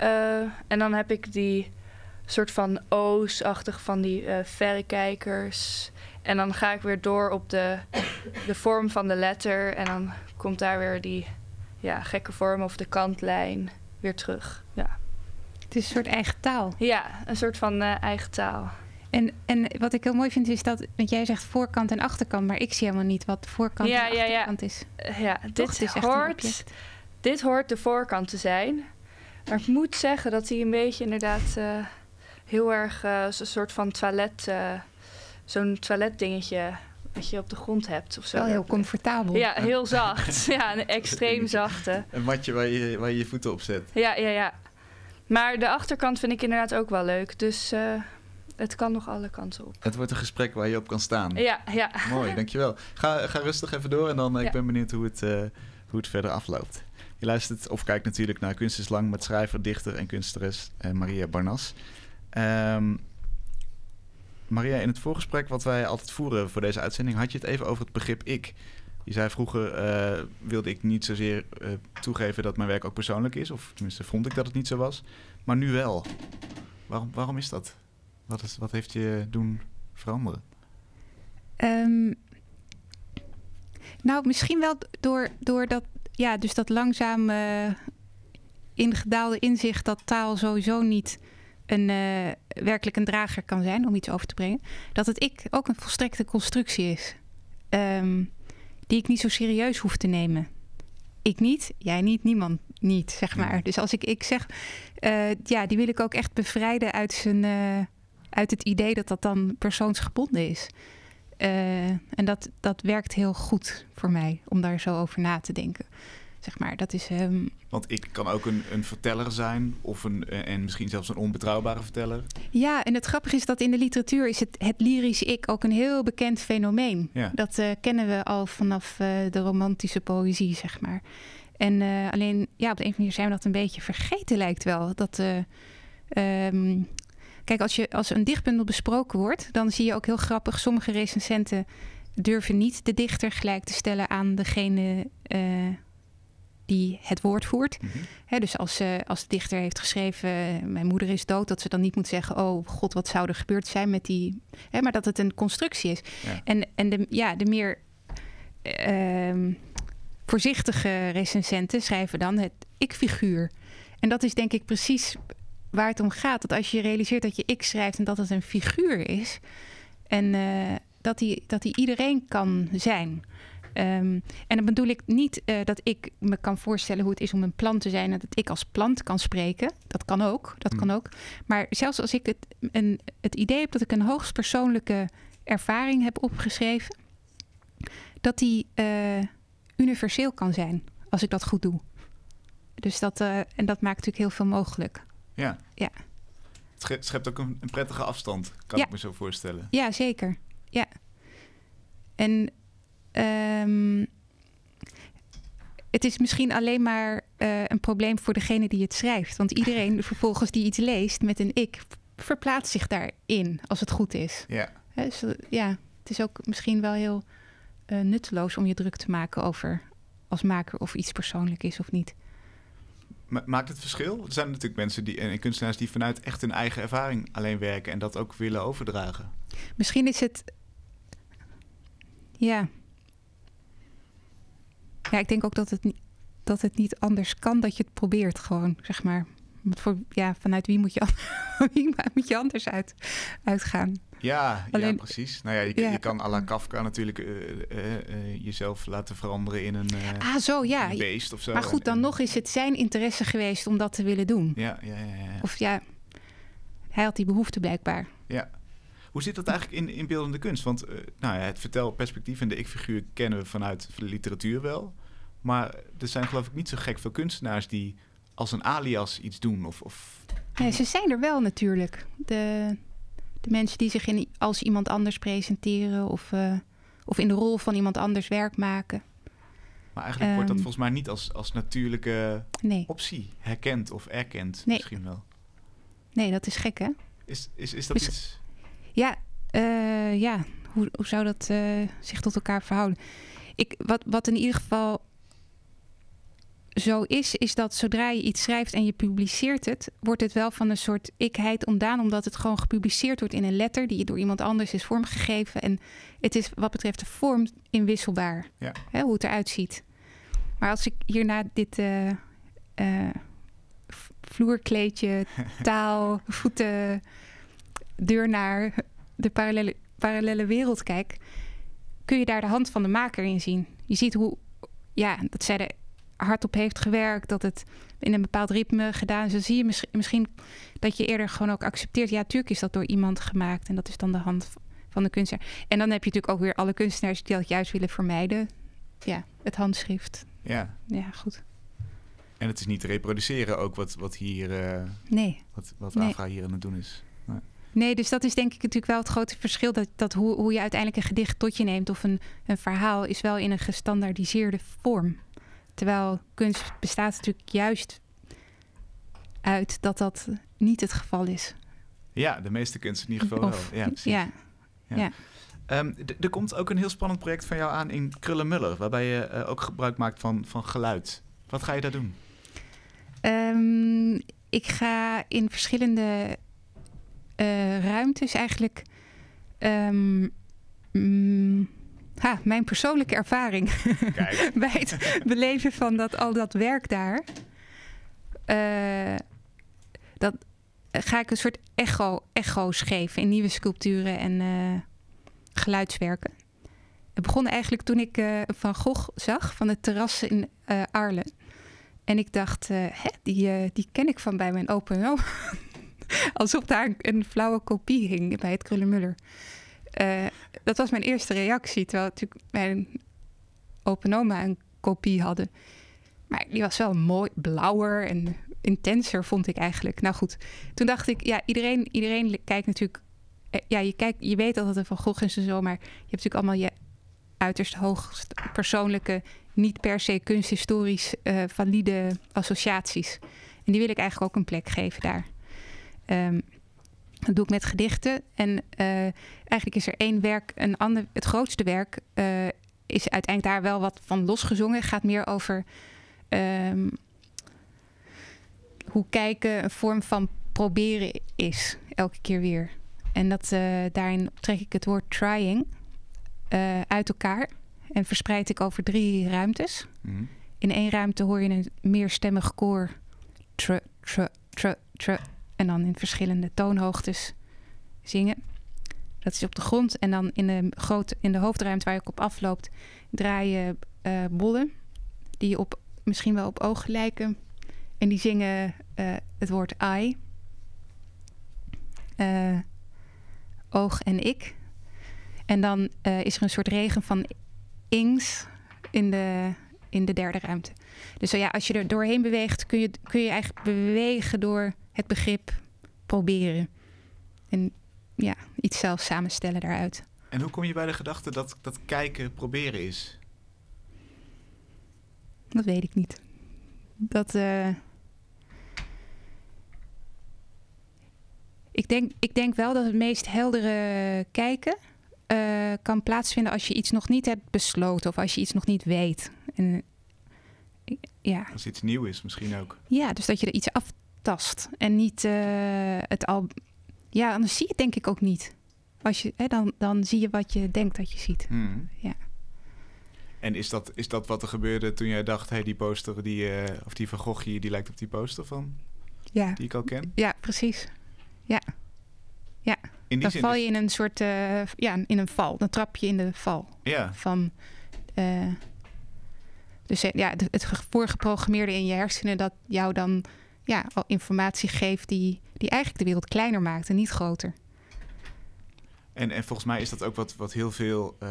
Uh, en dan heb ik die soort van O's-achtig van die uh, verrekijkers. En dan ga ik weer door op de, de vorm van de letter. En dan komt daar weer die ja, gekke vorm of de kantlijn weer terug. Ja. Het is een soort eigen taal. Ja, een soort van uh, eigen taal. En, en wat ik heel mooi vind is dat, want jij zegt voorkant en achterkant, maar ik zie helemaal niet wat voorkant ja, en achterkant ja. is. Ja, dit is hoort, dit hoort de voorkant te zijn. Maar ik moet zeggen dat hij een beetje inderdaad uh, heel erg een soort van toilet, zo'n toiletdingetje wat je op de grond hebt of zo. Wel heel comfortabel. Ja, heel zacht. ja, een extreem zachte. Een matje waar je, waar je je voeten op zet. Ja, ja, ja. Maar de achterkant vind ik inderdaad ook wel leuk. Dus uh, het kan nog alle kanten op. Het wordt een gesprek waar je op kan staan. Ja, ja. Mooi, dankjewel. Ga, ga rustig even door en dan ja. ik ben benieuwd hoe het, uh, hoe het verder afloopt. Je luistert of kijkt natuurlijk naar Kunst is Lang met schrijver, dichter en kunstenares Maria Barnas. Um, Maria, in het voorgesprek wat wij altijd voeren voor deze uitzending... had je het even over het begrip ik. Je zei vroeger uh, wilde ik niet zozeer uh, toegeven dat mijn werk ook persoonlijk is. Of tenminste vond ik dat het niet zo was. Maar nu wel. Waarom, waarom is dat? Wat, is, wat heeft je doen veranderen? Um, nou, misschien wel door, door dat, ja, dus dat langzaam uh, ingedaalde inzicht dat taal sowieso niet een, uh, werkelijk een drager kan zijn om iets over te brengen. Dat het ik ook een volstrekte constructie is. Um, die ik niet zo serieus hoef te nemen. Ik niet, jij niet, niemand niet, zeg maar. Dus als ik ik zeg, uh, ja, die wil ik ook echt bevrijden uit, zijn, uh, uit het idee dat dat dan persoonsgebonden is. En dat, dat werkt heel goed voor mij om daar zo over na te denken. Zeg maar, dat is. Um... Want ik kan ook een, een verteller zijn, of een, en misschien zelfs een onbetrouwbare verteller. Ja, en het grappige is dat in de literatuur is het, het lyrisch ik ook een heel bekend fenomeen. Ja. Dat uh, kennen we al vanaf uh, de romantische poëzie, zeg maar. En uh, alleen, ja, op de een of andere manier zijn we dat een beetje vergeten, lijkt wel. Dat. Um, kijk, als, je, als een dichtbundel besproken wordt, dan zie je ook heel grappig. Sommige recensenten durven niet de dichter gelijk te stellen aan degene die het woord voert. Mhm. He, dus als, uh, als de dichter heeft geschreven... mijn moeder is dood, dat ze dan niet moet zeggen... oh god, wat zou er gebeurd zijn met die... He, maar dat het een constructie is. Ja. En, en de, ja, de meer uh, voorzichtige recensenten schrijven dan het ik-figuur. En dat is denk ik precies waar het om gaat. Dat als je realiseert dat je ik schrijft en dat het een figuur is... en uh, dat die, dat die iedereen kan zijn... Um, en dan bedoel ik niet uh, dat ik me kan voorstellen hoe het is om een plant te zijn en dat ik als plant kan spreken. Dat kan ook, dat mm. kan ook. Maar zelfs als ik het, een, het idee heb dat ik een hoogst persoonlijke ervaring heb opgeschreven, dat die uh, universeel kan zijn als ik dat goed doe. Dus dat, uh, en dat maakt natuurlijk heel veel mogelijk. Ja. ja. Het schept ook een, een prettige afstand, kan ja. ik me zo voorstellen. Ja, zeker. Ja. En Um, het is misschien alleen maar uh, een probleem voor degene die het schrijft. Want iedereen vervolgens die iets leest met een ik, verplaatst zich daarin als het goed is. Ja. He, dus, ja, het is ook misschien wel heel uh, nutteloos om je druk te maken over als maker of iets persoonlijk is of niet. Ma maakt het verschil? Er zijn natuurlijk mensen die, en kunstenaars die vanuit echt hun eigen ervaring alleen werken en dat ook willen overdragen. Misschien is het Ja. Ja, ik denk ook dat het, dat het niet anders kan dat je het probeert gewoon, zeg maar. Want voor, ja, vanuit wie moet je, wie moet je anders uit, uitgaan? Ja, ja, precies. Nou ja, je, Ja. je kan à la Kafka natuurlijk eh, eh, eh, jezelf laten veranderen in een Ah, zo, ja. een beest of zo. Maar goed, dan en- nog is het zijn interesse geweest om dat te willen doen. Ja, ja, ja, ja. Of ja, hij had die behoefte blijkbaar. ja. Hoe zit dat eigenlijk in, in beeldende kunst? Want eh, nou ja, het vertelperspectief en de ik-figuur kennen we vanuit de literatuur wel. Maar er zijn geloof ik niet zo gek veel kunstenaars die als een alias iets doen. Of, of... Nee, ze zijn er wel natuurlijk. De, de mensen die zich in, als iemand anders presenteren of, eh, of in de rol van iemand anders werk maken. Maar eigenlijk wordt dat Ehm. volgens mij niet als, als natuurlijke Nee, optie herkend of erkend. Nee. Misschien wel. nee dat is gek hè? Is, is, is dat iets... Ja, eh, ja. Hoe, hoe zou dat eh, zich tot elkaar verhouden? Ik, wat, wat in ieder geval zo is, is dat zodra je iets schrijft en je publiceert het, wordt het wel van een soort ikheid ontdaan, omdat het gewoon gepubliceerd wordt in een letter die door iemand anders is vormgegeven. En het is wat betreft de vorm inwisselbaar, Ja. hè, hoe het eruit ziet. Maar als ik hierna dit eh, vloerkleedje, taal, voeten, deur naar de parallele, parallele wereld kijk, kun je daar de hand van de maker in zien. Je ziet hoe, ja, dat zij er hard op heeft gewerkt, dat het in een bepaald ritme gedaan is. Dan zie je misschien, misschien dat je eerder gewoon ook accepteert, ja, tuurlijk is dat door iemand gemaakt en dat is dan de hand van de kunstenaar. En dan heb je natuurlijk ook weer alle kunstenaars die dat juist willen vermijden. Ja, het handschrift. Ja. Ja, goed. En het is niet te reproduceren ook wat, wat hier... eh, Nee. wat, wat Nee. Hier aan het doen is. Nee, dus dat is denk ik natuurlijk wel het grote verschil. Dat, dat hoe, hoe je uiteindelijk een gedicht tot je neemt of een, een verhaal is wel in een gestandaardiseerde vorm. Terwijl kunst bestaat natuurlijk juist uit dat dat niet het geval is. Ja, de meeste kunst in ieder geval Of- wel. Ja, precies. ja, Ehm, er komt ook een heel spannend project van jou aan in Krullenmuller, waarbij je eh, ook gebruik maakt van, van geluid. Wat ga je daar doen? Ehm, ik ga in verschillende eh, ruimtes eigenlijk. ehm, mm, ha, mijn persoonlijke ervaring Kijk. bij het beleven van dat, al dat werk daar. eh, dat eh, ga ik een soort echo, echo's geven in nieuwe sculpturen en geluidswerken. Het begon eigenlijk toen ik Van Gogh zag van het terras in Arlen. En ik dacht, hè, die, die ken ik van bij mijn open oma. Alsof daar een, flauwe kopie hing bij het Krullenmuller. Eh, dat was mijn eerste reactie. Terwijl natuurlijk mijn open oma een kopie hadden. Maar die was wel mooi, blauwer en intenser, vond ik eigenlijk. Nou goed, toen dacht ik, ja, iedereen, iedereen kijkt natuurlijk... eh, Ja, je, kijkt, je weet dat het Van Gogh is en zo, maar je hebt natuurlijk allemaal je uiterst hoogst persoonlijke, niet per se kunsthistorisch eh, valide associaties. En die wil ik eigenlijk ook een plek geven daar. Ehm, dat doe ik met gedichten. En eh, eigenlijk is er één werk, een ander, het grootste werk, eh, is uiteindelijk daar wel wat van losgezongen. Het gaat meer over ehm, hoe kijken een vorm van proberen is, elke keer weer. En dat, eh, daarin trek ik het woord trying uit elkaar en verspreid ik over drie ruimtes. Mhm. In één ruimte hoor je een meerstemmig koor. Tr, tr, tr, tr. En dan in verschillende toonhoogtes zingen. Dat is op de grond. En dan in de, grote, in de hoofdruimte waar je op afloopt... draai je eh, bollen. Die op, misschien wel op ogen lijken. En die zingen eh, het woord I. Eh, oog en ik. En dan is er een soort regen van ings in de, in de derde ruimte. Dus ja, als je er doorheen beweegt, kun je, kun je eigenlijk bewegen door het begrip proberen. En ja, iets zelf samenstellen daaruit. En hoe kom je bij de gedachte dat, dat kijken proberen is? Dat weet ik niet. Dat. eh, ik, denk, ik denk wel dat het meest heldere kijken eh, kan plaatsvinden als je iets nog niet hebt besloten of als je iets nog niet weet. En, ja. Als iets nieuw is misschien ook. ja, dus dat je er iets en niet eh, het al. Ja, anders zie je het denk ik ook niet. Als je, hè, dan, dan zie je wat je denkt dat je ziet. Mhm. Ja. En is dat, is dat wat er gebeurde toen jij dacht... hey, die poster, die, eh, of die Van Gogh hier, die lijkt op die poster van... Ja, die ik al ken? ja precies. In die Dan val is- je in een soort, eh, ja, in een val. Dan trap je in de val Ja, van... dus ja, het ge- voorgeprogrammeerde in je hersenen... dat jou dan ja, al informatie geeft die, die eigenlijk de wereld kleiner maakt en niet groter. en, en volgens mij is dat ook wat, wat heel veel... eh,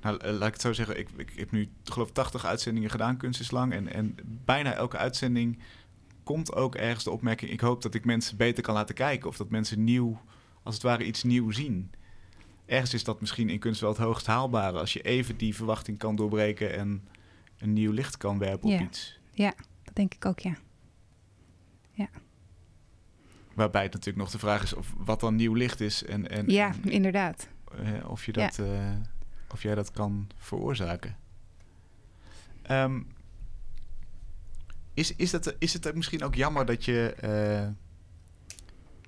nou, eh, laat ik het zo zeggen. Ik, ik heb nu, geloof ik, 80 uitzendingen gedaan, Kunst is Lang. En, en bijna elke uitzending komt ook ergens de opmerking... ik hoop dat ik mensen beter kan laten kijken. Of dat mensen nieuw, als het ware, iets nieuw zien. Ergens is dat misschien in kunst wel het hoogst haalbare... als je even die verwachting kan doorbreken... en een nieuw licht kan werpen op Ja. iets. Dat denk ik ook, ja. Waarbij het natuurlijk nog de vraag is of wat dan nieuw licht is... en, en, Ja, en, inderdaad. of, je Ja. dat, eh, of jij dat kan veroorzaken. Ehm, is, is, dat, is het misschien ook jammer dat je, eh,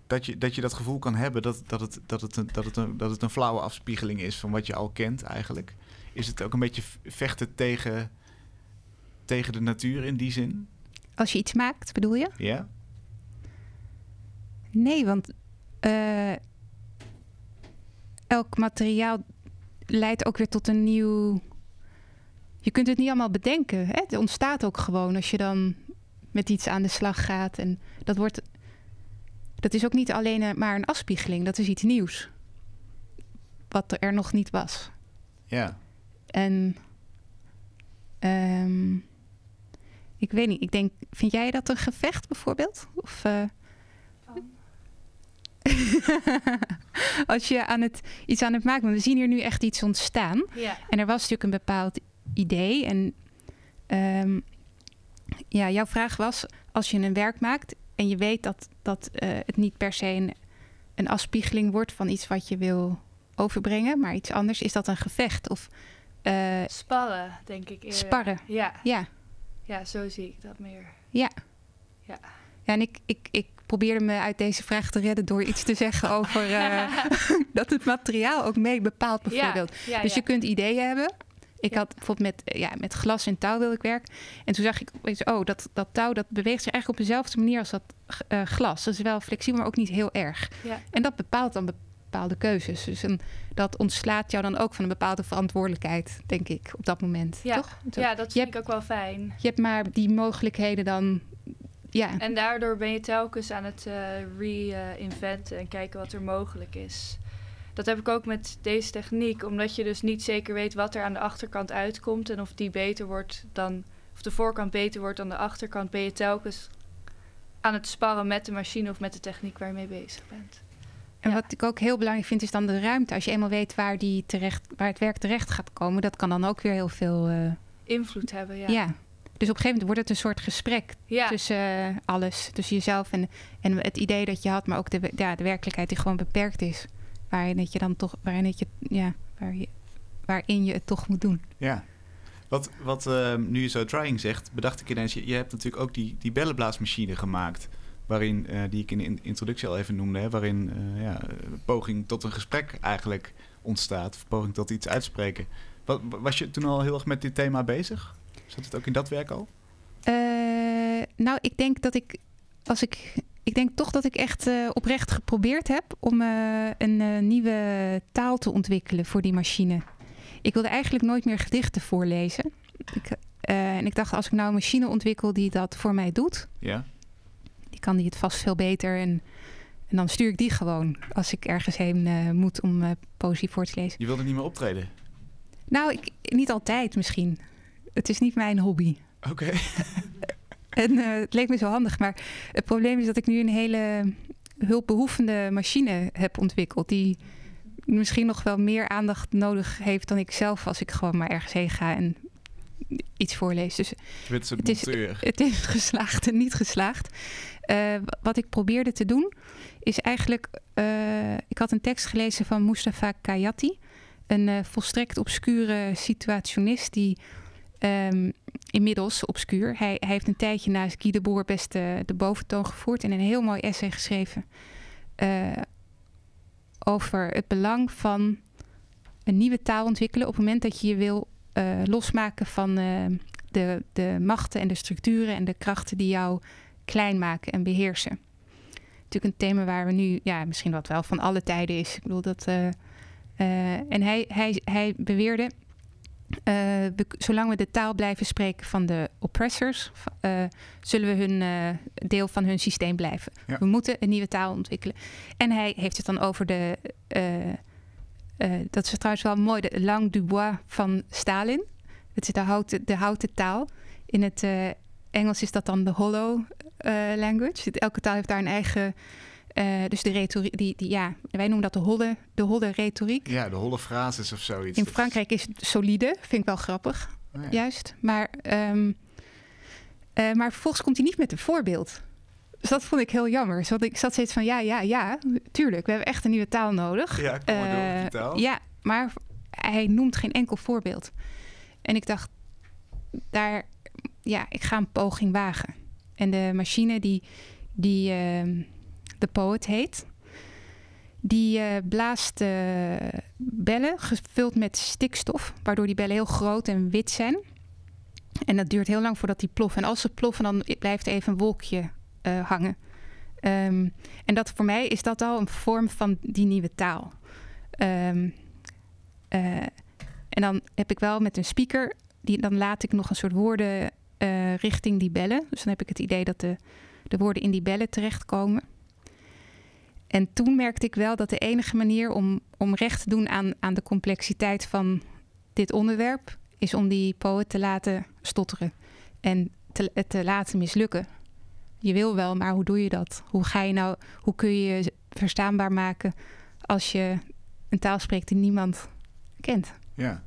dat, je, dat je dat gevoel kan hebben dat, dat, het, dat, het een, dat, het een, dat het een flauwe afspiegeling is van wat je al kent eigenlijk? Is het ook een beetje vechten tegen, tegen de natuur in die zin? Als je iets maakt, bedoel je? Ja? Nee, want eh, elk materiaal leidt ook weer tot een nieuw. Je kunt het niet allemaal bedenken. Hè? Het ontstaat ook gewoon als je dan met iets aan de slag gaat. En dat wordt. Dat is ook niet alleen maar een afspiegeling, dat is iets nieuws. Wat er nog niet was. Ja. En. ehm, ik weet niet, ik denk, vind jij dat een gevecht bijvoorbeeld? Of, eh, als je aan het, iets aan het maken bent. We zien hier nu echt iets ontstaan. Ja. En er was natuurlijk een bepaald idee. En ehm, ja, jouw vraag was: als je een werk maakt en je weet dat, dat eh, het niet per se een, een afspiegeling wordt van iets wat je wil overbrengen, maar iets anders, is dat een gevecht? Of eh, Sparren, denk ik eerder. sparren? Ja. Ja, ja, zo zie ik dat meer. ja. Ja. Ja, en ik, ik, ik probeerde me uit deze vraag te redden door iets te zeggen over eh, dat het materiaal ook mee bepaalt, bijvoorbeeld. Ja, ja, Dus je kunt ideeën hebben. Ik had bijvoorbeeld met, eh, ja, met glas en touw wil ik werken. En toen zag ik, opeens, oh, dat, dat touw dat beweegt zich eigenlijk op dezelfde manier als dat eh, glas. Dat is wel flexibel, maar ook niet heel erg. En dat bepaalt dan bepaalde keuzes. Dus een, dat ontslaat jou dan ook van een bepaalde verantwoordelijkheid, denk ik, op dat moment. Ja. Toch? Ja, dat Je vind ik ook wel fijn. Je hebt maar die mogelijkheden dan. Ja, En daardoor ben je telkens aan het eh, re-inventen en kijken wat er mogelijk is. Dat heb ik ook met deze techniek, omdat je dus niet zeker weet wat er aan de achterkant uitkomt en of die beter wordt dan, of de voorkant beter wordt dan de achterkant, ben je telkens aan het sparren met de machine of met de techniek waar je mee bezig bent. En Ja. wat ik ook heel belangrijk vind, is dan de ruimte. Als je eenmaal weet waar, die terecht, waar het werk terecht gaat komen, dat kan dan ook weer heel veel. eh, Invloed hebben, ja. ja. Dus op een gegeven moment wordt het een soort gesprek Ja. tussen eh, alles. Tussen jezelf en, en het idee dat je had, maar ook de, ja, de werkelijkheid die gewoon beperkt is. Waarin het je dan toch, waarin het je, ja, waar je, waarin je het toch moet doen. Ja. Wat, wat ehm, nu je zo trying zegt, bedacht ik ineens... Je, je hebt natuurlijk ook die, die bellenblaasmachine gemaakt... waarin, eh, die ik in de in- introductie al even noemde... Hè, waarin eh, ja, poging tot een gesprek eigenlijk ontstaat. Of poging tot iets uitspreken. Wat, was je toen al heel erg met dit thema bezig? Zat het ook in dat werk al? Eh, nou, ik denk dat ik, als ik, ik denk toch dat ik echt eh, oprecht geprobeerd heb om eh, een nieuwe taal te ontwikkelen voor die machine. Ik wilde eigenlijk nooit meer gedichten voorlezen. Ik, en ik dacht, als ik nou een machine ontwikkel die dat voor mij doet, Ja. die kan die het vast veel beter. En, en dan stuur ik die gewoon als ik ergens heen moet om poëzie voor te lezen. Je wilde niet meer optreden? Nou, ik, niet altijd misschien. Het is niet mijn hobby. Oké. En eh, het leek me zo handig, maar het probleem is dat ik nu een hele hulpbehoevende machine heb ontwikkeld. Die misschien nog wel meer aandacht nodig heeft dan ik zelf als ik gewoon maar ergens heen ga en iets voorlees. Dus soort Het is- het is geslaagd en niet geslaagd. Eh, wat ik probeerde te doen is eigenlijk... eh, ik had een tekst gelezen van Mustafa Kayati. Een volstrekt obscure situationist die... ehm, inmiddels obscuur. Hij, hij heeft een tijdje naast Guy Debord best eh, de boventoon gevoerd... en een heel mooi essay geschreven... eh, over het belang van een nieuwe taal ontwikkelen... op het moment dat je je wil eh, losmaken van de, de machten en de structuren en de krachten die jou klein maken en beheersen. Natuurlijk een thema waar we nu, ja, misschien wat wel van alle tijden is. Ik bedoel dat. en hij, hij, hij beweerde. Eh, we, zolang we de taal blijven spreken van de oppressors, eh, zullen we hun eh, deel van hun systeem blijven. Ja. We moeten een nieuwe taal ontwikkelen. En hij heeft het dan over de. dat is trouwens wel mooi, de langue du bois van Stalin. Het is de houten, de houten taal. In het Engels is dat dan de hollow language. Elke taal heeft daar een eigen. Eh, dus de retoriek, die, die, ja, wij noemen dat de holle, de holle retoriek. Ja, de holle frases of zoiets. In Frankrijk is het solide, vind ik wel grappig, Oh ja. juist. Maar, ehm, eh, maar vervolgens komt hij niet met een voorbeeld. Dus dat vond ik heel jammer. Dus want ik zat steeds van, ja, ja, ja, tuurlijk, we hebben echt een nieuwe taal nodig. Ja, kom maar door op die Eh, taal. Ja, maar hij noemt geen enkel voorbeeld. En ik dacht, daar, ja, ik ga een poging wagen. En de machine die, die ehm, de poet heet, die eh, blaast eh, bellen gevuld met stikstof, waardoor die bellen heel groot en wit zijn. En dat duurt heel lang voordat die ploffen. En als ze ploffen, dan blijft even een wolkje eh, hangen. Ehm, en dat voor mij is dat al een vorm van die nieuwe taal. Ehm, eh, en dan heb ik wel met een speaker, die, dan laat ik nog een soort woorden richting die bellen. Dus dan heb ik het idee dat de, de woorden in die bellen terechtkomen. En toen merkte ik wel dat de enige manier om, om recht te doen aan, aan de complexiteit van dit onderwerp, is om die poët te laten stotteren en te, te laten mislukken. Je wil wel, maar hoe doe je dat? Hoe ga je nou, hoe kun je je verstaanbaar maken als je een taal spreekt die niemand kent? Ja.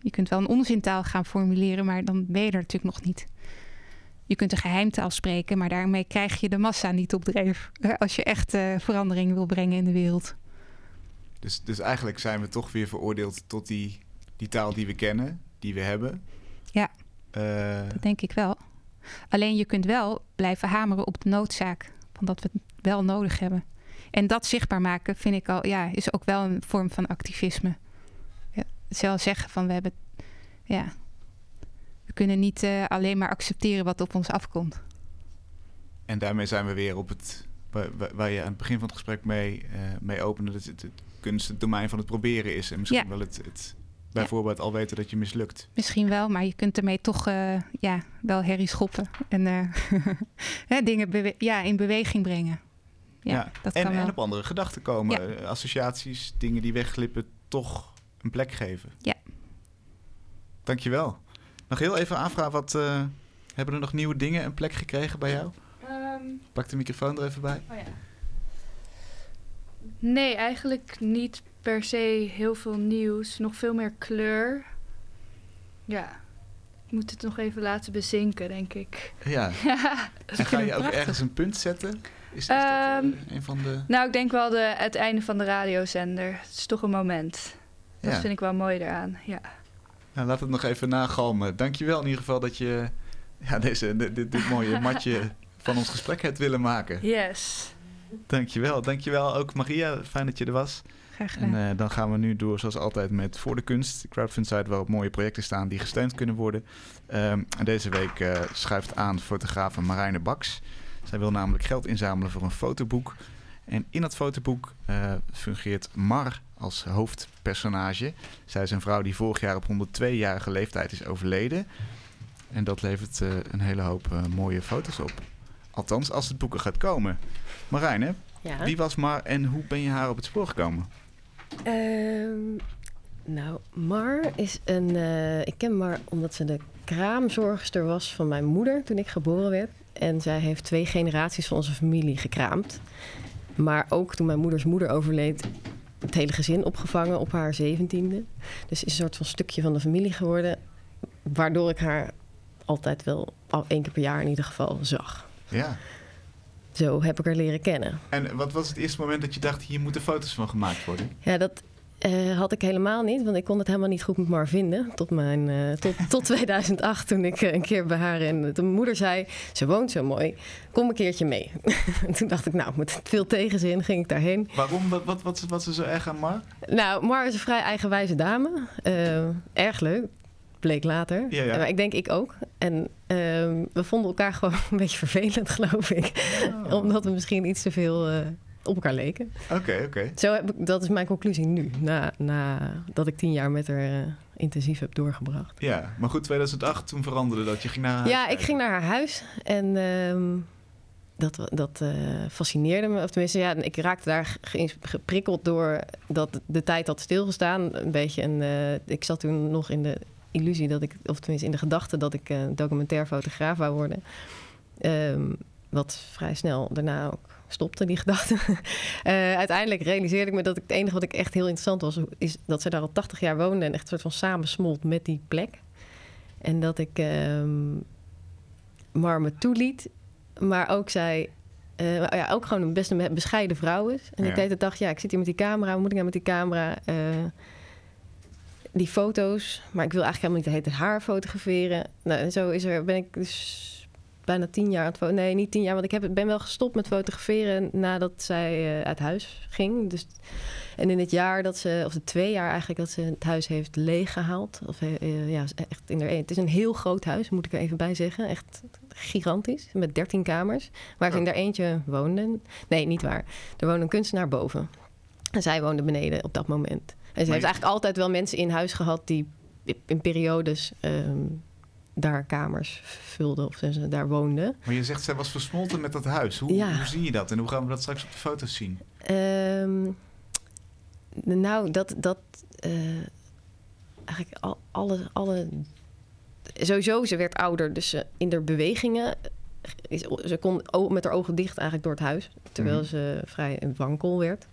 Je kunt wel een onzintaal gaan formuleren, maar dan ben je er natuurlijk nog niet. Je kunt een geheimtaal spreken, maar daarmee krijg je de massa niet op dreef. hè, Als je echt eh, verandering wil brengen in de wereld. Dus, dus eigenlijk zijn we toch weer veroordeeld tot die, die taal die we kennen, die we hebben. Ja. Eh, Dat denk ik wel. Alleen je kunt wel blijven hameren op de noodzaak van dat we het wel nodig hebben. En dat zichtbaar maken vind ik al, ja, is ook wel een vorm van activisme. Ja, zelf zeggen van we hebben, ja, we kunnen niet eh, alleen maar accepteren wat op ons afkomt. en daarmee zijn we weer op het, waar, je aan het begin van het gesprek mee, eh, mee opende, dat het, het kunst het domein van het proberen is. En misschien Ja. wel het, het bijvoorbeeld al weten dat je mislukt. Misschien wel, maar je kunt ermee toch eh, ja, wel herrie schoppen en dingen ja, in beweging brengen. Ja, dat en, kan wel. en op andere gedachten komen. Associaties, dingen die wegglippen, toch een plek geven. Ja. Dankjewel. Nog heel even aanvragen, wat, eh, hebben er nog nieuwe dingen een plek gekregen bij jou? Ehm, Pak de microfoon er even bij. oh ja. Nee, eigenlijk niet per se heel veel nieuws. Nog veel meer kleur. Ja, ik moet het nog even laten bezinken, denk ik. Ja. En ga je ook ergens een punt zetten? Is, is dat Ehm, eh, een van de... nou, ik denk wel de, het einde van de radiozender. Het is toch een moment. Dat Ja. vind ik wel mooi eraan, ja. Nou, laat het nog even nagalmen. Dankjewel in ieder geval dat je ja, deze, dit, dit, dit mooie matje van ons gesprek hebt willen maken. Yes. Dankjewel. Dankjewel ook Maria. Fijn dat je er was. Graag gedaan. En eh, dan gaan we nu door zoals altijd met Voor de Kunst. De crowdfund site waarop mooie projecten staan die gesteund kunnen worden. Ehm, en deze week eh, schuift aan fotografe Marijne Baks. Zij wil namelijk geld inzamelen voor een fotoboek. En in dat fotoboek eh, fungeert Mar als hoofdpersonage. Zij is een vrouw die vorig jaar op 102-jarige leeftijd is overleden. En dat levert eh, een hele hoop eh, mooie foto's op. Althans, als het boeken gaat komen. Marijne, Ja. wie was Mar en hoe ben je haar op het spoor gekomen? Ehm, nou, Mar is een. eh, ik ken Mar omdat ze de kraamzorgster was van mijn moeder toen ik geboren werd. En zij heeft twee generaties van onze familie gekraamd. Maar ook toen mijn moeders moeder overleed, het hele gezin opgevangen op haar zeventiende. Dus is een soort van stukje van de familie geworden. Waardoor ik haar altijd wel al één keer per jaar in ieder geval zag. Ja. Zo heb ik haar leren kennen. En wat was het eerste moment dat je dacht, hier moeten foto's van gemaakt worden? Ja, dat eh, had ik helemaal niet, want ik kon het helemaal niet goed met Mar vinden. Tot, mijn, eh, tot, tot 2008, toen ik eh, een keer bij haar en de moeder zei: Ze woont zo mooi, kom een keertje mee. en toen dacht ik, nou, met veel tegenzin ging ik daarheen. Waarom? Wat, wat, wat, wat is er zo erg aan Mar? Nou, Mar is een vrij eigenwijze dame, erg leuk. bleek later. Ja, ja. Maar ik denk ik ook. En ehm, we vonden elkaar gewoon een beetje vervelend, geloof ik. Oh. Omdat we misschien iets te veel op elkaar leken. Oké, oké. Zo heb ik, dat is mijn conclusie nu. Na, na dat ik tien jaar met haar eh, intensief heb doorgebracht. Ja, maar goed, 2008, toen veranderde dat. Je ging naar haar Ja, huis ik ging naar haar huis en ehm, dat, dat eh, fascineerde me. Of tenminste, ja, ik raakte daar ge- geprikkeld door dat de tijd had stilgestaan. Een beetje een, eh, ik zat toen nog in de illusie dat ik, of tenminste in de gedachte dat ik documentair fotograaf wou worden. Ehm, wat vrij snel daarna ook stopte, die gedachte. Eh, uiteindelijk realiseerde ik me dat ik, het enige wat ik echt heel interessant was, is dat ze daar al 80 jaar woonde en echt een soort van samensmolt met die plek. En dat ik ehm Mar me toeliet, maar ook zij eh, ja, ook gewoon een best een bescheiden vrouw is. En Ja. ik deed de dacht, ja, ik zit hier met die camera, moet ik nou met die camera? Eh, die foto's, maar ik wil eigenlijk helemaal niet tijd haar fotograferen. Nou, en zo is er, ben ik dus bijna tien jaar aan het Nee, niet tien jaar, want ik heb, ben wel gestopt met fotograferen nadat zij eh, uit huis ging. Dus, en in het jaar dat ze, of de twee jaar eigenlijk, dat ze het huis heeft leeggehaald. Of eh, eh, ja, echt in er, het is een heel groot huis, moet ik er even bij zeggen. Echt gigantisch, met 13 kamers. Waar ze in daar eentje woonden. Nee, niet waar. Er woonde een kunstenaar boven. En zij woonde beneden op dat moment. En ze Maar heeft je- eigenlijk altijd wel mensen in huis gehad die in periodes ehm, daar kamers vulden of ze daar woonden. Maar je zegt, zij was versmolten met dat huis. Hoe, Ja. hoe zie je dat? En hoe gaan we dat straks op de foto's zien? Ehm, nou, dat, dat eh, eigenlijk al, alle, alle. Sowieso, ze werd ouder, dus ze, in haar bewegingen. Is, ze kon met haar ogen dicht eigenlijk door het huis, terwijl Mhm. ze vrij wankel werd.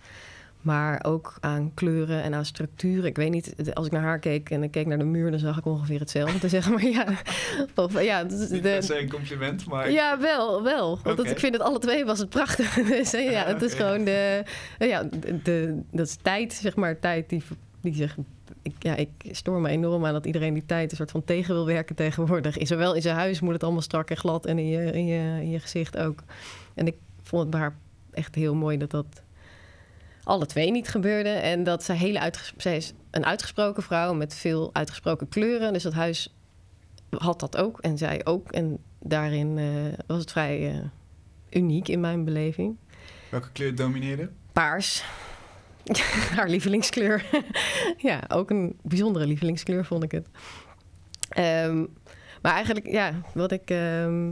Maar ook aan kleuren en aan structuren. Ik weet niet, als ik naar haar keek en ik keek naar de muur, dan zag ik ongeveer hetzelfde. Zeg maar ja. Of, ja, dat is Niet de- per se een compliment, maar... ja, wel, wel. Want ik vind het alle twee was het prachtig. Dus eh, ja, het is gewoon de, ja, de, de- dat is tijd, zeg maar, tijd die, die zich. Ik, ja, ik stoor me enorm aan dat iedereen die tijd een soort van tegen wil werken tegenwoordig. Zowel in zijn huis moet het allemaal strak en glad en in je, in je, in je gezicht ook. En ik vond het bij haar echt heel mooi dat dat alle twee niet gebeurde. En dat zij, hele uitges- zij is een uitgesproken vrouw met veel uitgesproken kleuren. Dus dat huis had dat ook en zij ook. En daarin eh, was het vrij eh, uniek in mijn beleving. Welke kleur domineerde? Paars. Haar lievelingskleur. ja, ook een bijzondere lievelingskleur vond ik het. Ehm, maar eigenlijk, ja, wat ik, ehm,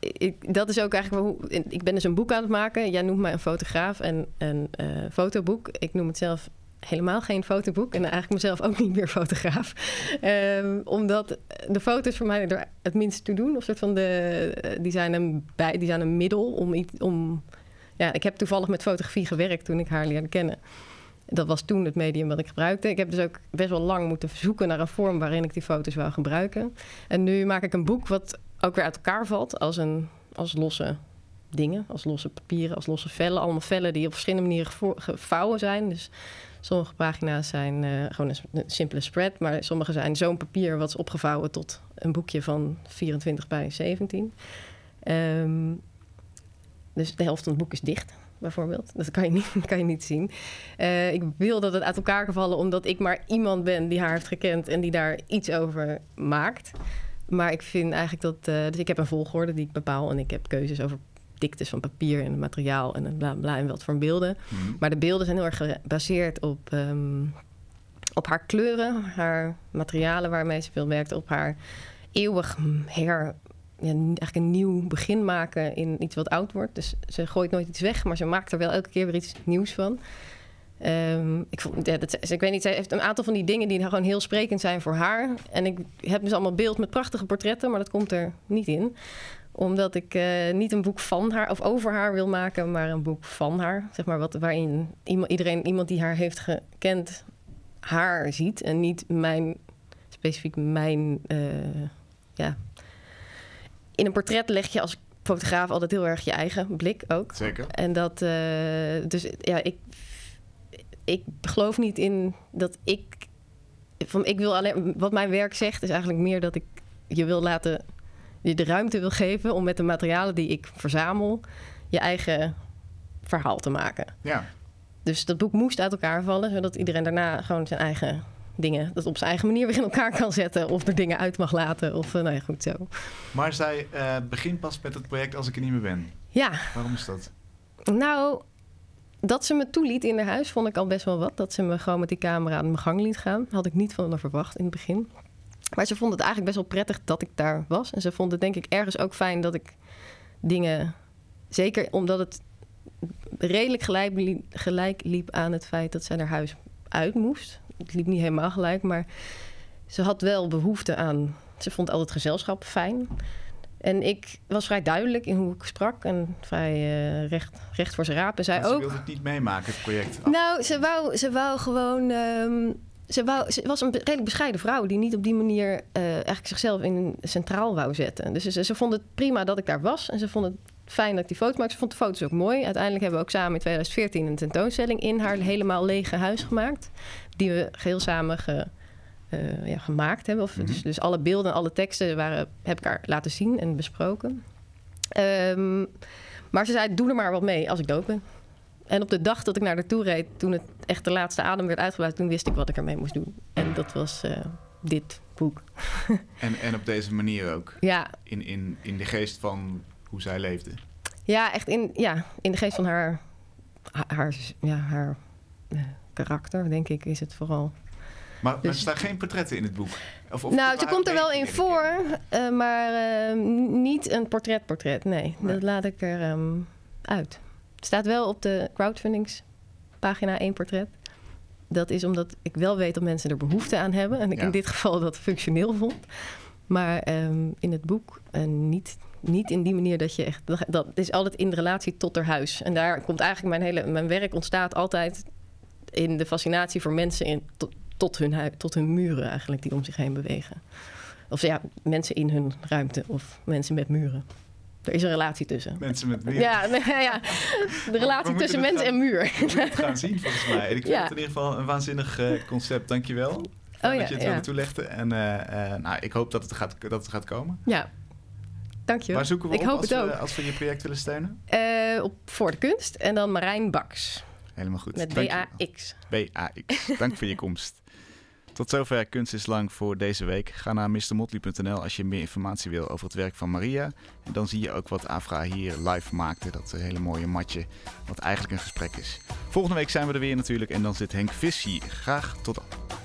ik... Dat is ook eigenlijk. Ik ben dus een boek aan het maken. Jij noemt mij een fotograaf en een eh, fotoboek. Ik noem het zelf helemaal geen fotoboek. En eigenlijk mezelf ook niet meer fotograaf. Ehm, omdat de foto's voor mij er het minst toe doen. Of soort van de, die, zijn een bij, die zijn een middel om, iets, om ja, ik heb toevallig met fotografie gewerkt toen ik haar leerde kennen. Dat was toen het medium wat ik gebruikte. Ik heb dus ook best wel lang moeten zoeken naar een vorm waarin ik die foto's wou gebruiken. En nu maak ik een boek wat ook weer uit elkaar valt als, een, als losse dingen, als losse papieren, als losse vellen. Allemaal vellen die op verschillende manieren gevo- gevouwen zijn. Dus sommige pagina's zijn eh, gewoon een, simpele spread, maar sommige zijn zo'n papier wat is opgevouwen tot een boekje van 24 bij 17. Ehm, dus de helft van het boek is dicht, bijvoorbeeld. Dat kan je niet, kan je niet zien. Eh, ik wil dat het uit elkaar kan vallen, omdat ik maar iemand ben die haar heeft gekend en die daar iets over maakt. Maar ik vind eigenlijk dat. eh, dus ik heb een volgorde die ik bepaal en ik heb keuzes over diktes van papier en materiaal en bla bla en wat voor beelden. Mhm. Maar de beelden zijn heel erg gebaseerd op, ehm, op haar kleuren, haar materialen waarmee ze veel werkt, op haar eeuwig her. Ja, eigenlijk een nieuw begin maken in iets wat oud wordt. Dus ze gooit nooit iets weg, maar ze maakt er wel elke keer weer iets nieuws van. Ehm, ik, vond, ja, dat, ik weet niet, zij heeft een aantal van die dingen die gewoon heel sprekend zijn voor haar. En ik heb dus allemaal beeld met prachtige portretten, maar dat komt er niet in omdat ik eh, niet een boek van haar of over haar wil maken, maar een boek van haar. Zeg maar wat, waarin iemand, iedereen, iemand die haar heeft gekend, haar ziet. En niet mijn, specifiek mijn, eh, ja. In een portret leg je als fotograaf altijd heel erg je eigen blik ook. Zeker. En dat, eh, dus ja, ik, ik geloof niet in dat ik, van ik wil alleen, wat mijn werk zegt is eigenlijk meer dat ik je wil laten, je de ruimte wil geven om met de materialen die ik verzamel, je eigen verhaal te maken. Ja. Dus dat boek moest uit elkaar vallen, zodat iedereen daarna gewoon zijn eigen dingen dat op zijn eigen manier weer in elkaar kan zetten. Of er dingen uit mag laten. Of eh, nou ja, goed zo. Maar zij eh, begint pas met het project als ik er niet meer ben. Ja, Waarom is dat? nou, dat ze me toeliet in haar huis vond ik al best wel wat. Dat ze me gewoon met die camera aan mijn gang liet gaan. Had ik niet van haar verwacht in het begin. Maar ze vond het eigenlijk best wel prettig dat ik daar was. En ze vond het denk ik ergens ook fijn dat ik dingen... Zeker omdat het redelijk gelijk, li- gelijk liep aan het feit dat zij haar huis uit moest. Het liep niet helemaal gelijk, maar ze had wel behoefte aan... Ze vond altijd gezelschap fijn. En ik was vrij duidelijk in hoe ik sprak en vrij eh, recht, recht voor zijn raap. En zij Want ze ook. wilde het niet meemaken, het project. Nou, ze wou, ze wou gewoon. ehm, ze, wou, ze was een redelijk bescheiden vrouw die niet op die manier eh, eigenlijk zichzelf in centraal wou zetten. Dus ze, ze vond het prima dat ik daar was en ze vond het fijn dat ik die foto's maakte. Ze vond de foto's ook mooi. Uiteindelijk hebben we ook samen in 2014 een tentoonstelling in haar helemaal lege huis gemaakt. Die we geheel samen ge- eh, ja, gemaakt hebben. Of, Mhm. dus, dus alle beelden en alle teksten waren, heb ik haar laten zien en besproken. Ehm, maar ze zei, doe er maar wat mee als ik dood ben. En op de dag dat ik naar haar toe reed, toen het echt de laatste adem werd uitgeblazen, toen wist ik wat ik ermee moest doen. En dat was eh, dit boek. En, en op deze manier ook. Ja, In, in, in de geest van hoe zij leefde. ja echt in, ja, in de geest van haar, ha- haar, ja, haar eh, karakter, denk ik, is het vooral. Maar, Dus- er staan geen portretten in het boek. Of, of nou, ze komt er wel in voor, eh, maar eh, niet een portretportret. Nee, Nee. dat laat ik er ehm, uit. Het staat wel op de crowdfundingspagina één portret. Dat is omdat ik wel weet dat mensen er behoefte aan hebben. En ik Ja. in dit geval dat functioneel vond. Maar ehm, in het boek eh, niet, niet in die manier dat je echt... Dat, dat is altijd in relatie tot haar huis. En daar komt eigenlijk mijn hele... Mijn werk ontstaat altijd in de fascinatie voor mensen in, tot, tot, hun, tot hun muren eigenlijk die om zich heen bewegen. Of ja, mensen in hun ruimte of mensen met muren. Er is een relatie tussen. Mensen met weer. Ja, ja, de relatie tussen mens gaan- en muur. We moeten het gaan zien volgens mij. En ik vind Ja. het in ieder geval een waanzinnig eh, concept. Dankjewel. Oh ja, dat je het wilde toelichten. En eh, eh, nou, ik hoop dat het gaat, dat het gaat komen. Ja, dankjewel. Waar zoeken we Ik op hoop als, het we, ook. als we je project willen steunen? Op Voor de Kunst en dan Marijn Baks. Helemaal goed. Met. B-A-X. B-A-X. Dank voor je komst. Tot zover Kunst is Lang voor deze week. Ga naar mrmotley.nl als je meer informatie wil over het werk van Maria. En dan zie je ook wat Afra hier live maakte. Dat hele mooie matje, wat eigenlijk een gesprek is. Volgende week zijn we er weer natuurlijk en dan zit Henk Vis hier. Graag tot dan.